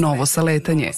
[SPEAKER 16] novo saletanje.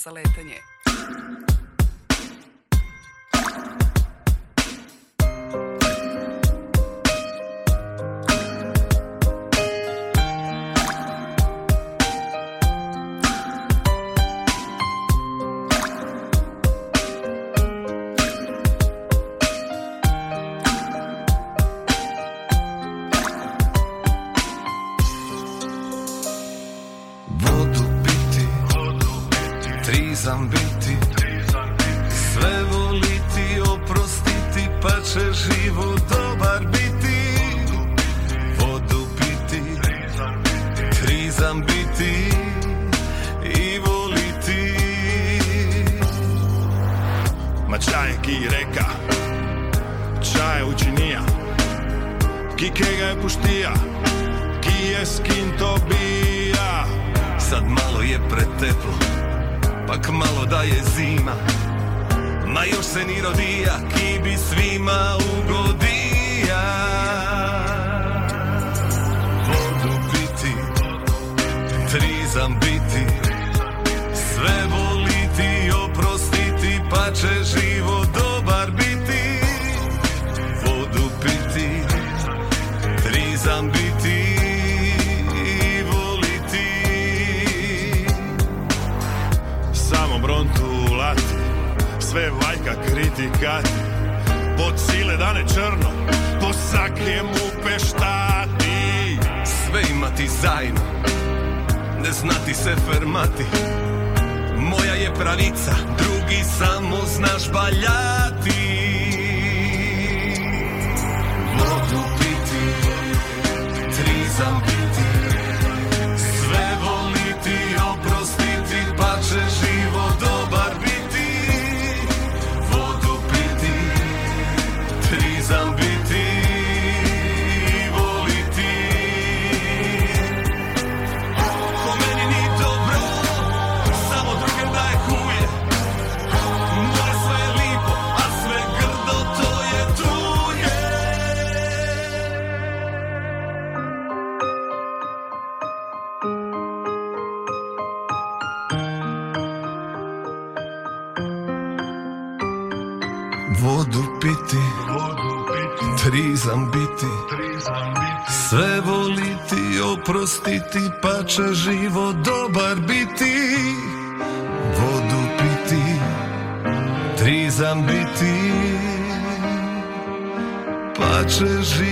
[SPEAKER 17] ti kad? Pod sile dane črno Po sakje mu pešta peštati.
[SPEAKER 18] Sve imati zajno Ne znati se fermati Moja je pravica Drugi samo znaš baljati. Mogu piti Tri zambi pa će živo dobar biti Vodu piti, trizam biti. Pa će
[SPEAKER 19] živo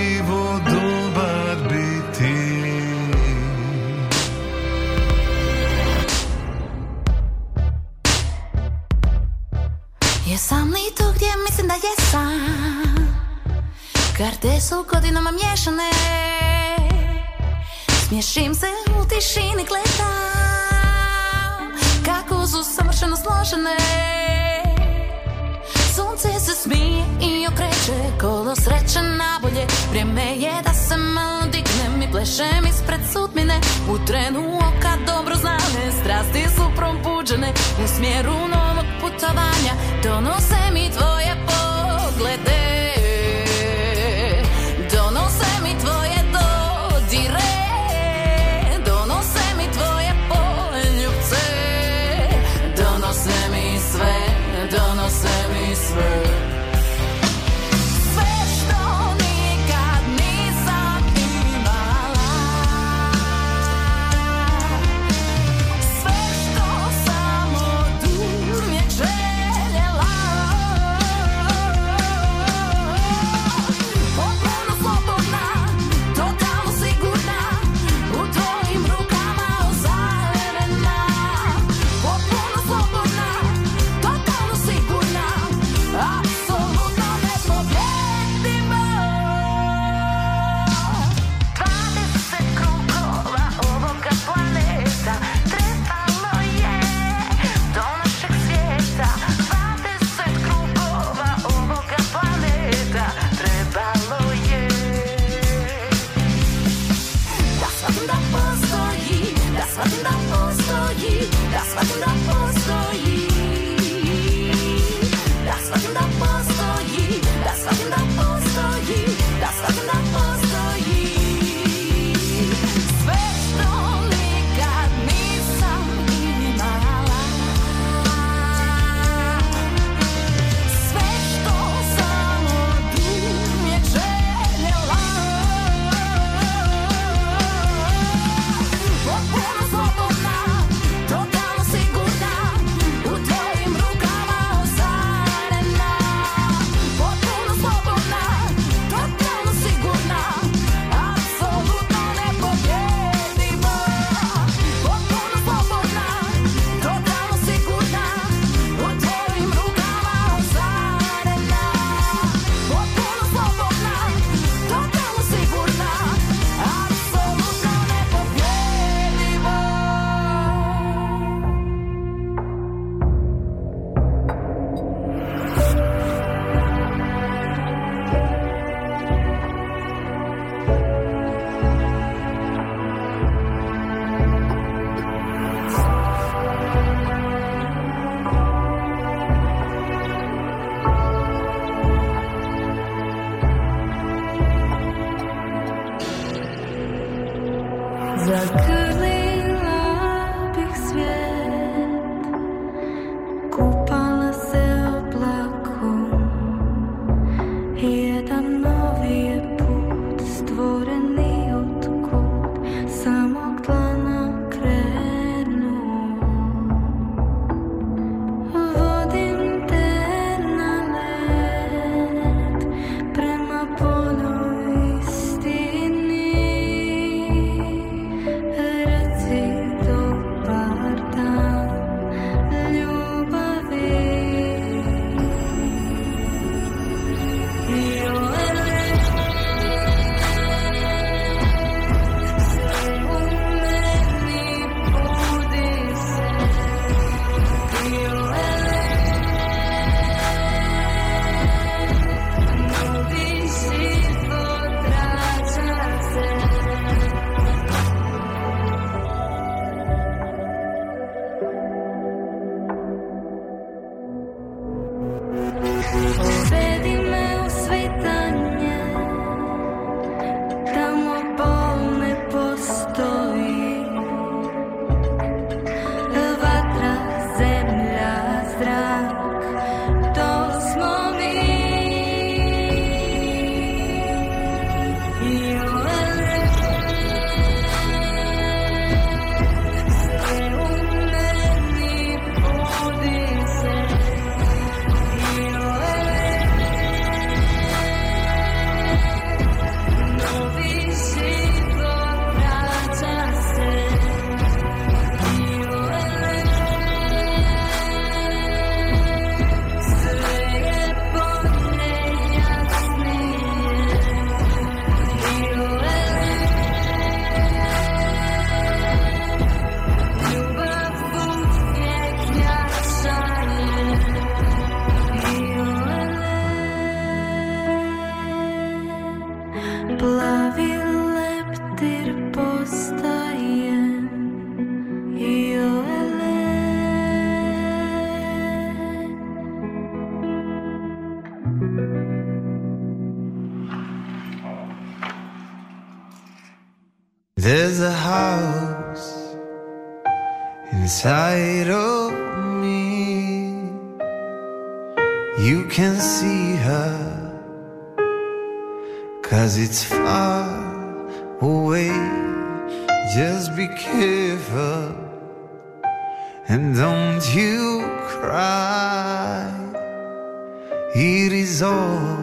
[SPEAKER 19] inside of me. You can see her, cause it's far away. Just be careful and don't you cry. It is all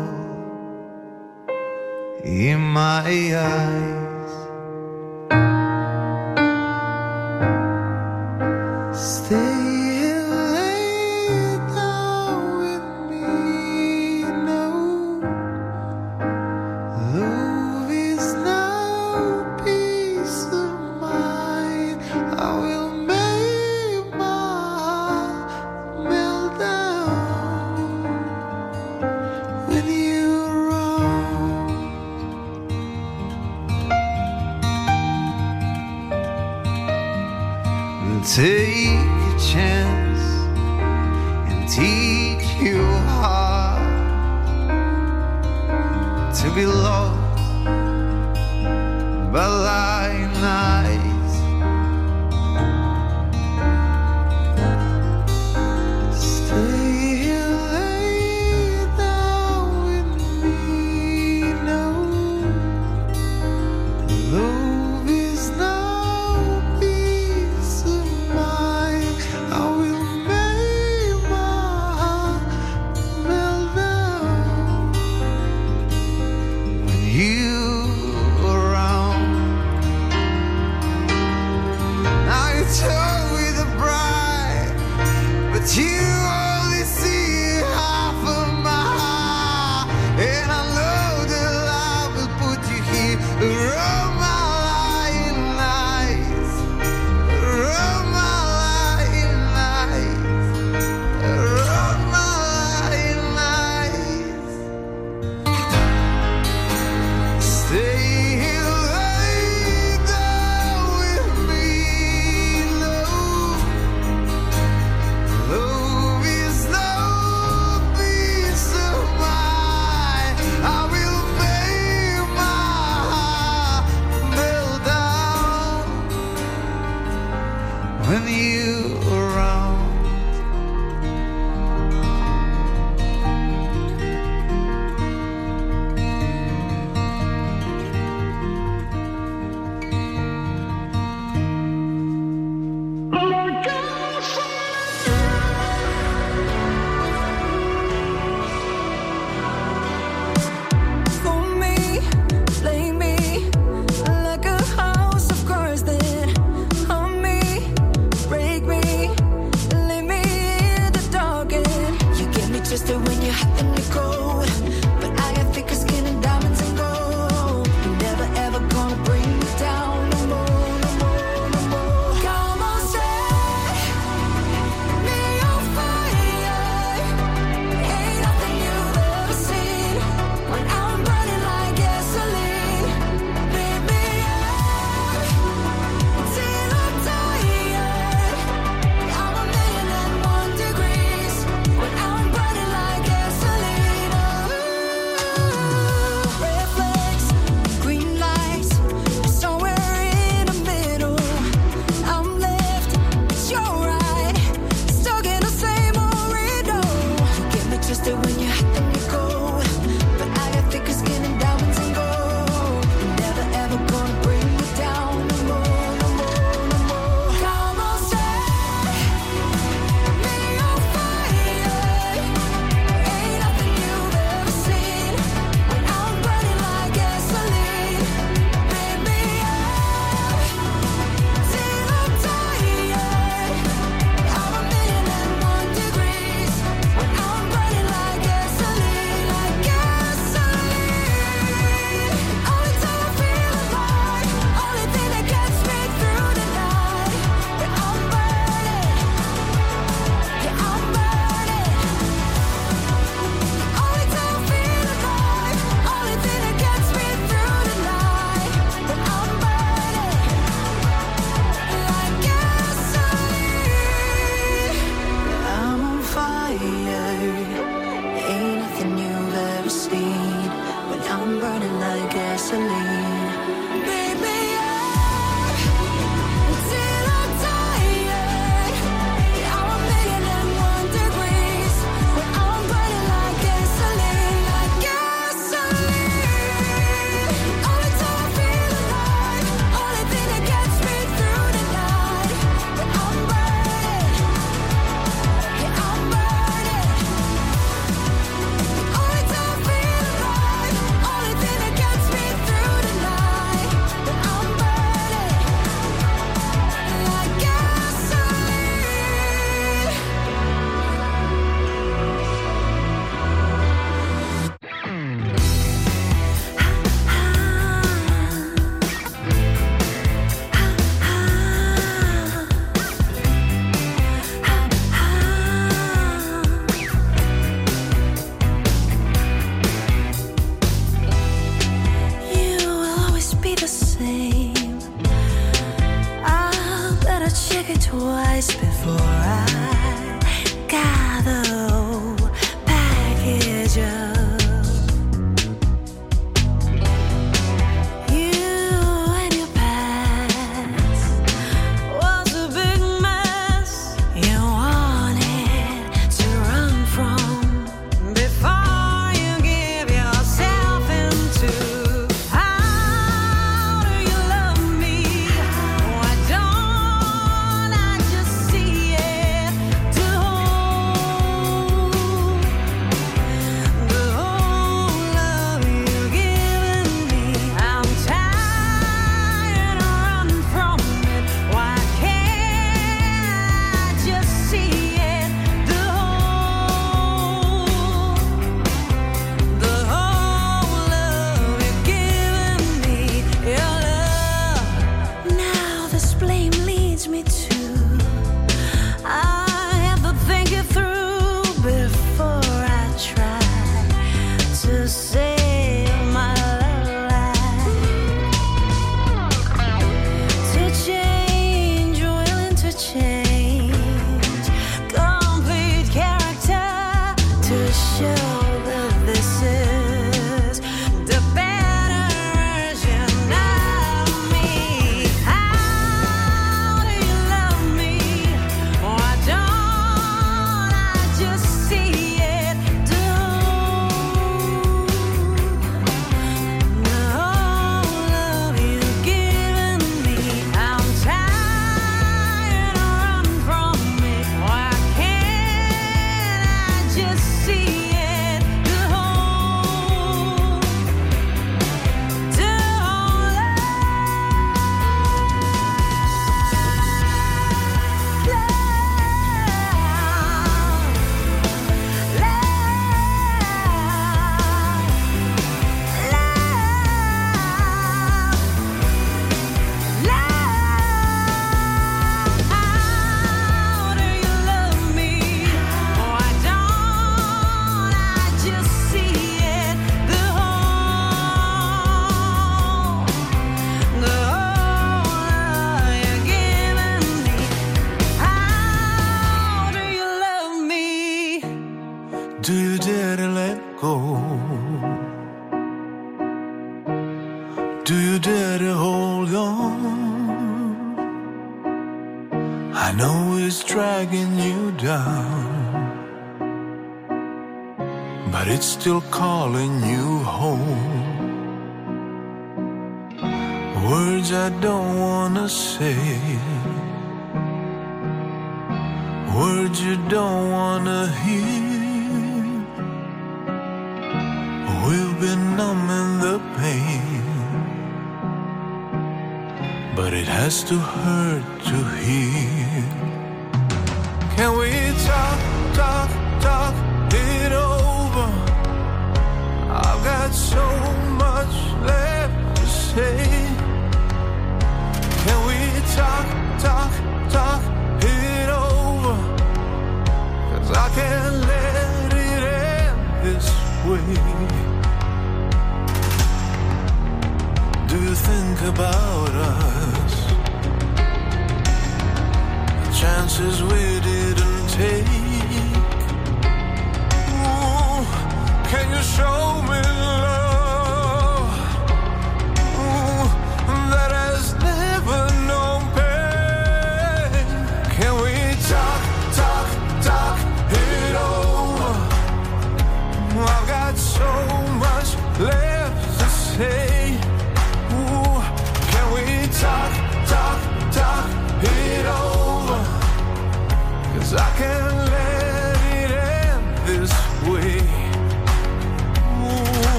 [SPEAKER 19] in my eyes. Stay.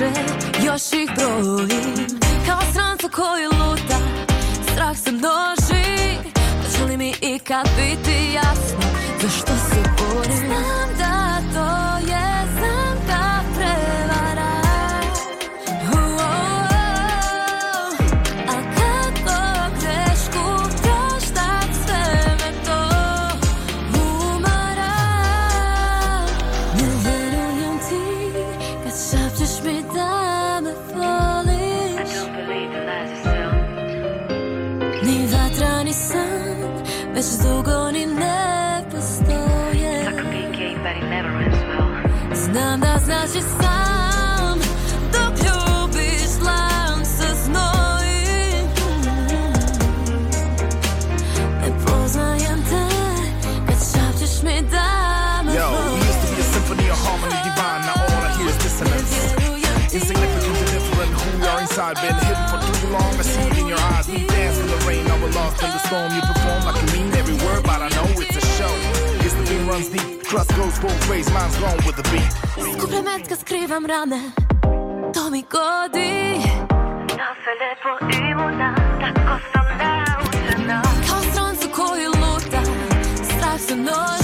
[SPEAKER 8] duše još ih brojim. Kao stranca koji luta, strah sam noži Da li mi ikad biti
[SPEAKER 20] I've been hidden for too long. I see it in your eyes. We dance in the rain. I was lost in the storm. You perform like you mean every word, but I know it's a show. It's the beat runs deep. Trust goes both ways. Mine's gone with the beat.
[SPEAKER 8] S komplementka skrivam rane. To mi godi. Da se lepo imuna. Tako sam naučena. Kao strancu koji luta. Strah se noć.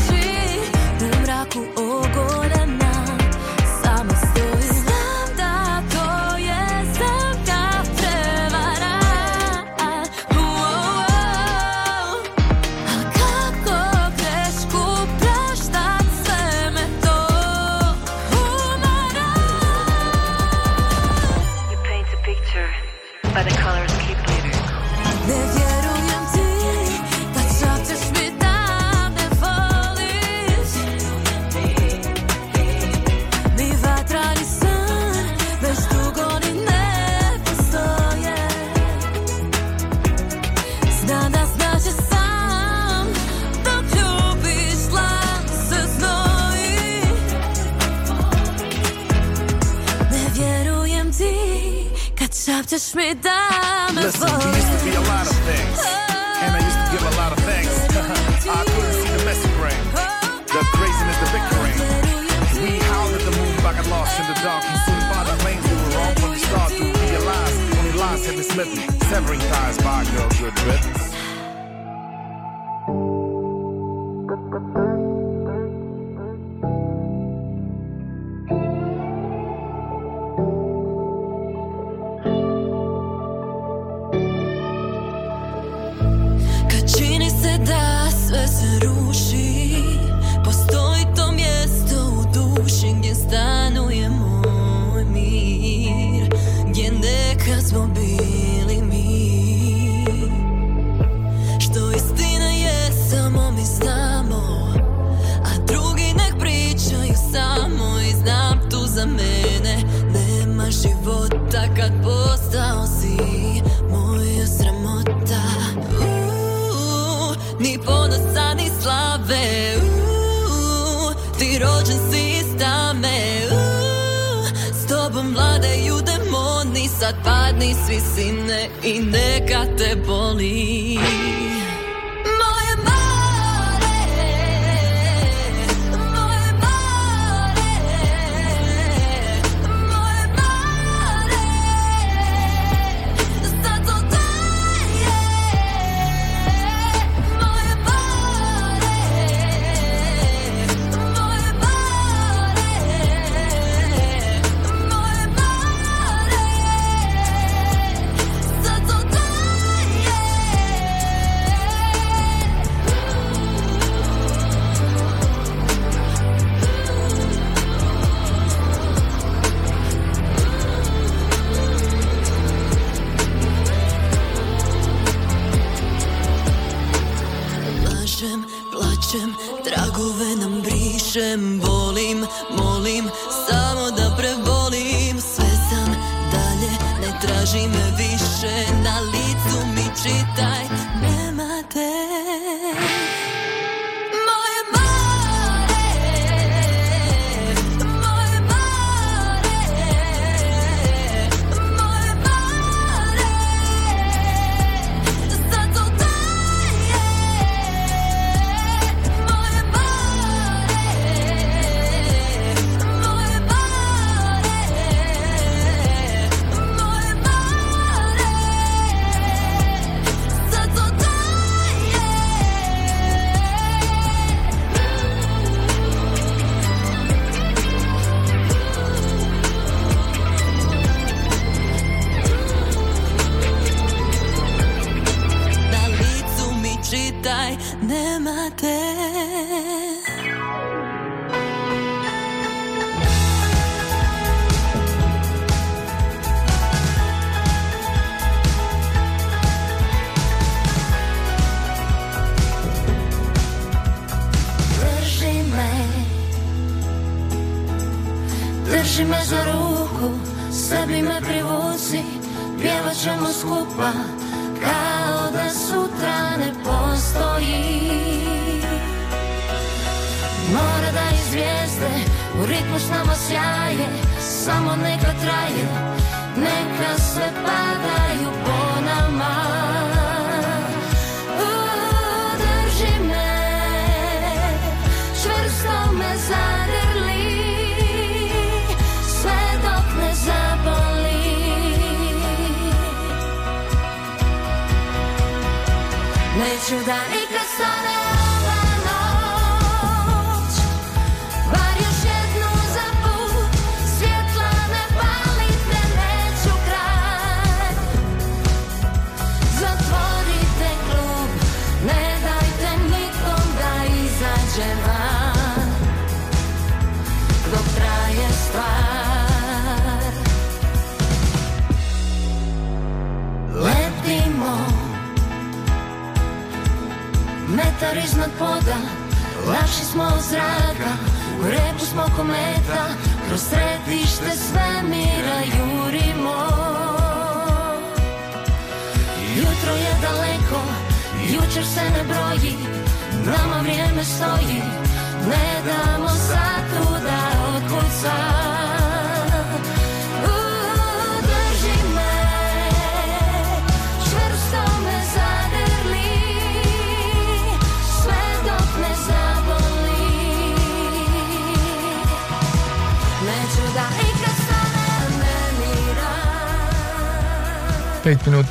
[SPEAKER 8] touched me
[SPEAKER 21] down
[SPEAKER 8] Listen, we used to be a lot of things, and I used to give a lot of thanks. I couldn't see the messy brain, the craziness, the bickering. We howled at the moon like got lost in the dark, consumed by the flames. We were all from the start to realize only lies had been slipping, severing ties by a girl good riddance.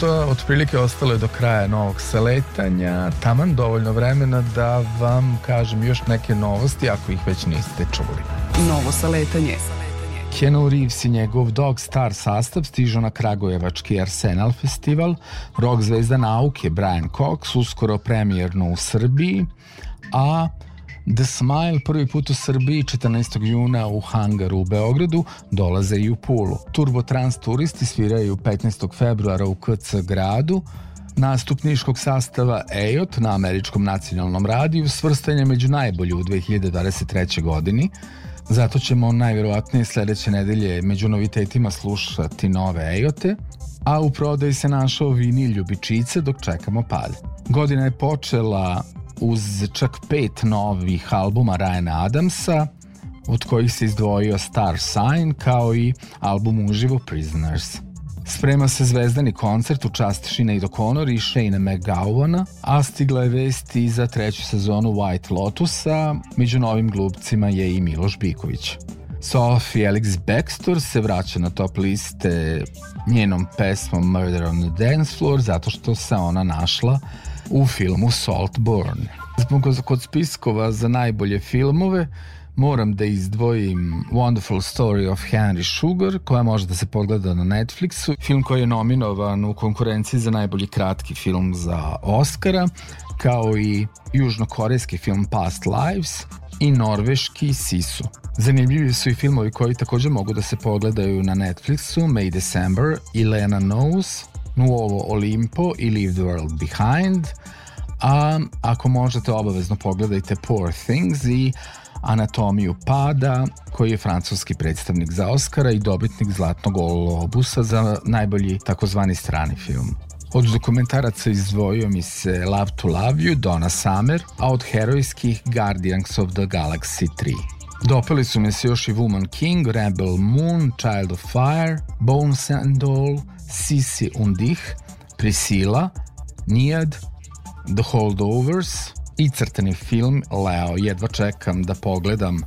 [SPEAKER 1] Minuta otprilike ostalo je do kraja novog saletanja, taman dovoljno vremena da vam kažem još neke novosti ako ih već niste čuli.
[SPEAKER 2] Novo saletanje.
[SPEAKER 1] Keanu Reeves i njegov Dog Star sastav stižu na Kragujevački Arsenal festival, rock zvezda nauke Brian Cox uskoro premijerno u Srbiji, a The Smile prvi put u Srbiji 14. juna u Hangaru u Beogradu dolaze i u Pulu. Turbo Trans turisti sviraju 15. februara u KC gradu, Nastup niškog sastava EJOT na američkom nacionalnom radiju svrstan je među najbolji u 2023. godini. Zato ćemo najvjerovatnije sledeće nedelje među novitetima slušati nove EJOTe, a u prodaji se našao vinil ljubičice dok čekamo pad. Godina je počela uz čak pet novih albuma Ryana Adamsa, od kojih se izdvojio Star Sign kao i album uživo Prisoners. Sprema se zvezdani koncert u čast Sinead O'Connor i Shane McGowana, a stigla je vest i za treću sezonu White Lotusa, među novim glupcima je i Miloš Biković. Sophie Alex Baxter se vraća na top liste njenom pesmom Murder on the Dance Floor zato što se ona našla u filmu Saltburn. Zbog kod spiskova za najbolje filmove moram da izdvojim Wonderful Story of Henry Sugar koja može da se pogleda na Netflixu. Film koji je nominovan u konkurenciji za najbolji kratki film za Oscara kao i južnokorejski film Past Lives i norveški Sisu. Zanimljivi su i filmovi koji takođe mogu da se pogledaju na Netflixu May December i Lena Knows, Nuovo Olimpo i Leave the World Behind, a ako možete obavezno pogledajte Poor Things i Anatomiju pada, koji je francuski predstavnik za Oscara i dobitnik Zlatnog globusa za najbolji takozvani strani film. Od dokumentaraca izdvojio mi se Love to Love You, Donna Summer, a od herojskih Guardians of the Galaxy 3. Dopeli su mi se još i Woman King, Rebel Moon, Child of Fire, Bones and All, Sisi und ich, Priscilla, Nijad, The Holdovers i crtani film Leo. Jedva čekam da pogledam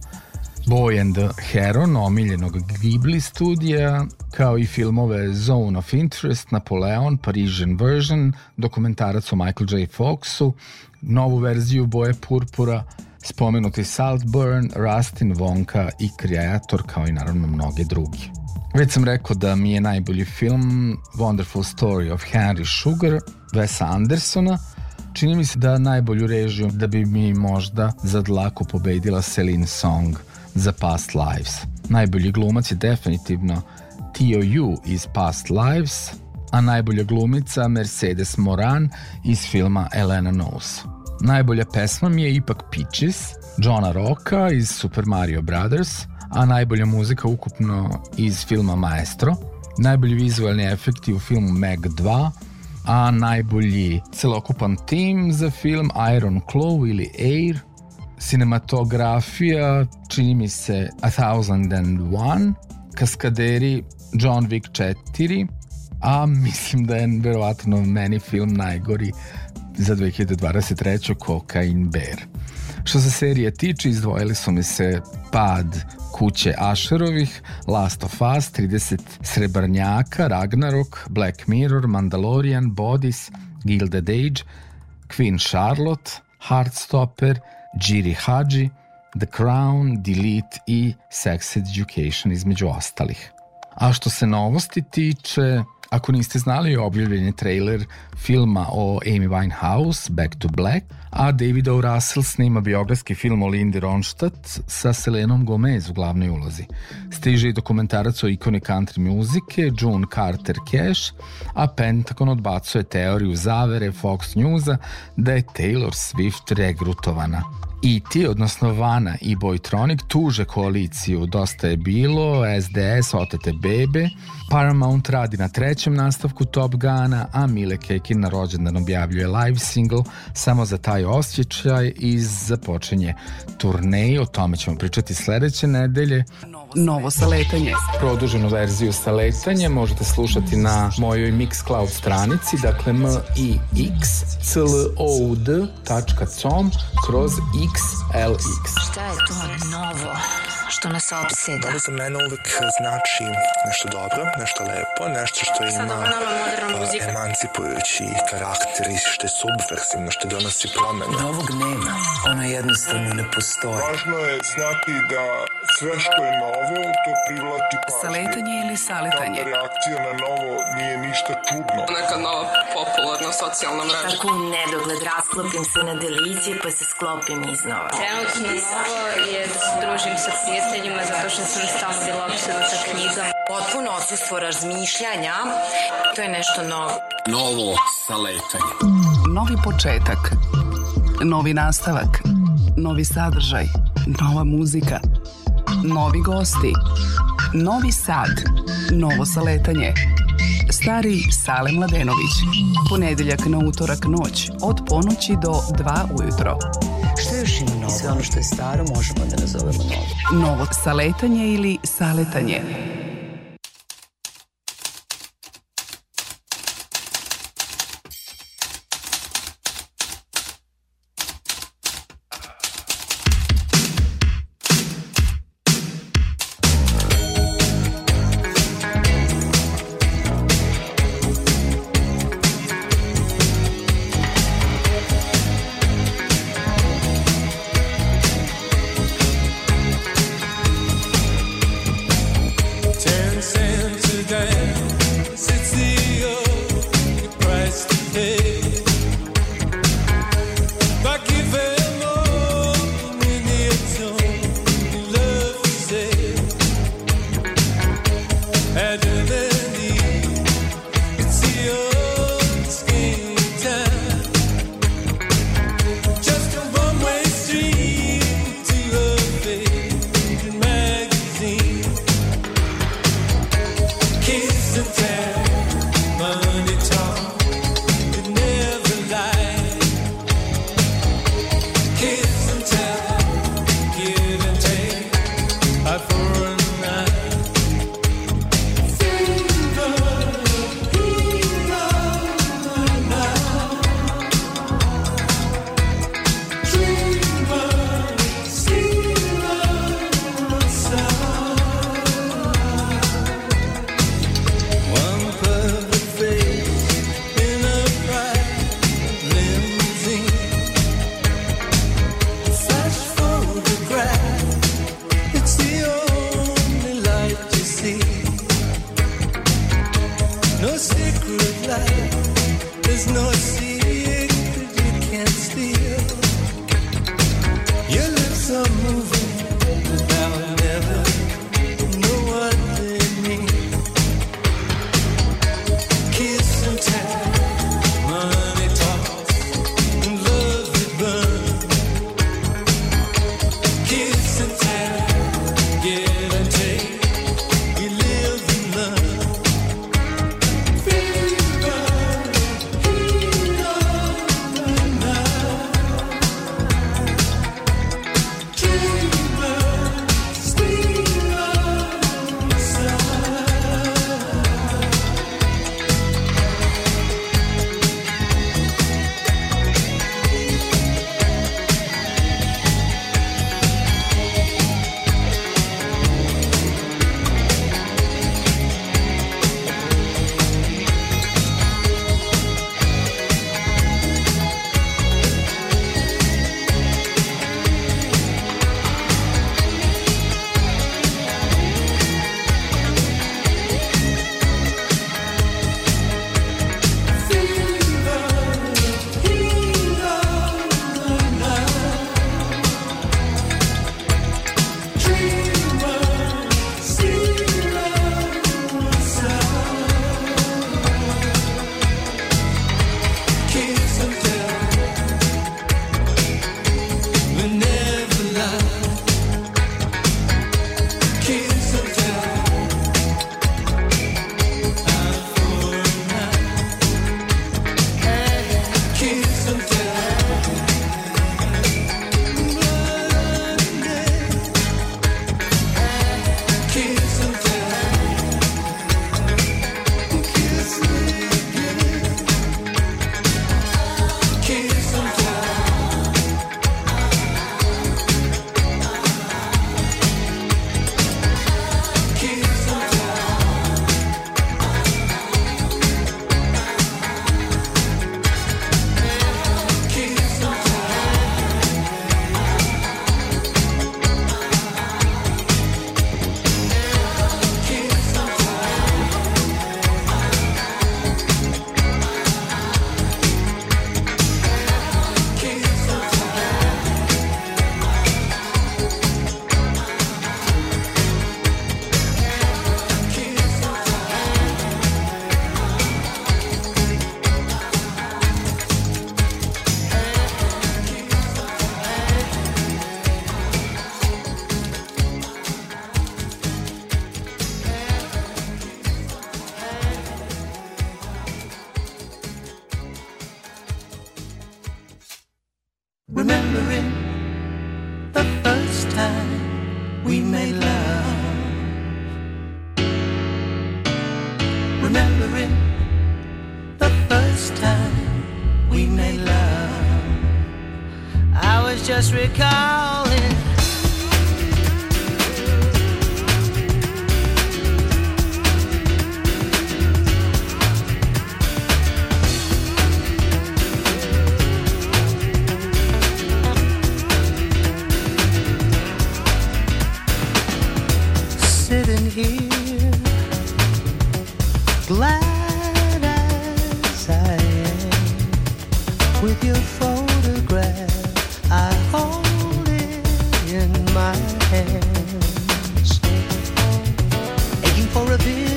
[SPEAKER 1] Boy and the Heron, omiljenog Ghibli studija, kao i filmove Zone of Interest, Napoleon, Parisian Version, dokumentarac o Michael J. Foxu, novu verziju Boje purpura, spomenuti Saltburn, Rustin, Wonka i Kreator, kao i naravno mnoge drugi. Već sam rekao da mi je najbolji film Wonderful Story of Henry Sugar, Wesa Andersona, Čini mi se da najbolju režiju da bi mi možda za dlaku pobedila Celine Song za Past Lives. Najbolji glumac je definitivno Tio Yu iz Past Lives, a najbolja glumica Mercedes Moran iz filma Elena Knows. Najbolja pesma mi je ipak Peaches, Johna Rocka iz Super Mario Brothers, a najbolja muzika ukupno iz filma Maestro, najbolji vizualni efekti u filmu Meg 2, a najbolji celokupan tim za film Iron Claw ili Air, cinematografija čini mi se A Thousand and One, kaskaderi John Wick 4, a mislim da je verovatno meni film najgori za 2023. Cocaine Bear. Što se serije tiče, izdvojili su mi se pad kuće Asherovih, Last of Us, 30 Srebrnjaka, Ragnarok, Black Mirror, Mandalorian, Bodies, Gilded Age, Queen Charlotte, Heartstopper, Jiri Haji, The Crown, Delete i Sex Education između ostalih. A što se novosti tiče, Ako niste znali, objavljen je trailer filma o Amy Winehouse, Back to Black, a David O. Russell snima biografski film o Lindy Ronstadt sa Selenom Gomez u glavnoj ulozi. Stiže i dokumentarac o ikoni country muzike, June Carter Cash, a Pentagon odbacuje teoriju zavere Fox Newsa da je Taylor Swift regrutovana. E.T., odnosno Vana i Boytronic tuže koaliciju Dosta je bilo, SDS, Otete bebe, Paramount radi na trećem nastavku Top Gana, a Mile Kekin na rođendan objavljuje live single samo za taj osjećaj i započenje turneji, o tome ćemo pričati sledeće nedelje.
[SPEAKER 14] Novo saletanje.
[SPEAKER 1] Produženu verziju sa letanjem možete slušati na mojoj Mixcloud stranici, dakle m i x c l o u d.com kroz xlx.
[SPEAKER 7] Šta je to novo što nas obseda?
[SPEAKER 22] Da li za mene uvek znači nešto dobro, nešto lepo, nešto što ima a, emancipujući karakter i što je subversivno, što donosi promene.
[SPEAKER 7] Novog nema, ono jednostavno ne postoji.
[SPEAKER 23] Važno je znati da sve što je novo, to privlači pažnju.
[SPEAKER 14] Saletanje ili saletanje?
[SPEAKER 23] Tako da reakcija na novo nije ništa čudno.
[SPEAKER 24] Neka nova popularna socijalna mreža.
[SPEAKER 7] Tako u nedogled rasklopim se na delicije pa se sklopim iznova.
[SPEAKER 25] Trenutno novo je da se družim sa prijateljima zato što sam stalno bila opsednuta knjigom.
[SPEAKER 7] Potpuno odsustvo razmišljanja, to je nešto novo.
[SPEAKER 11] Novo saletanje.
[SPEAKER 14] Novi početak. Novi nastavak. Novi sadržaj. Nova muzika. Novi gosti. Novi sad. Novo saletanje. Stari Sale Mladenović. Ponedeljak na utorak noć od ponoći do 2 ujutro.
[SPEAKER 7] Što još ima novo? Sve ono što je staro možemo da nazovemo novo.
[SPEAKER 14] Novo saletanje ili saletanje.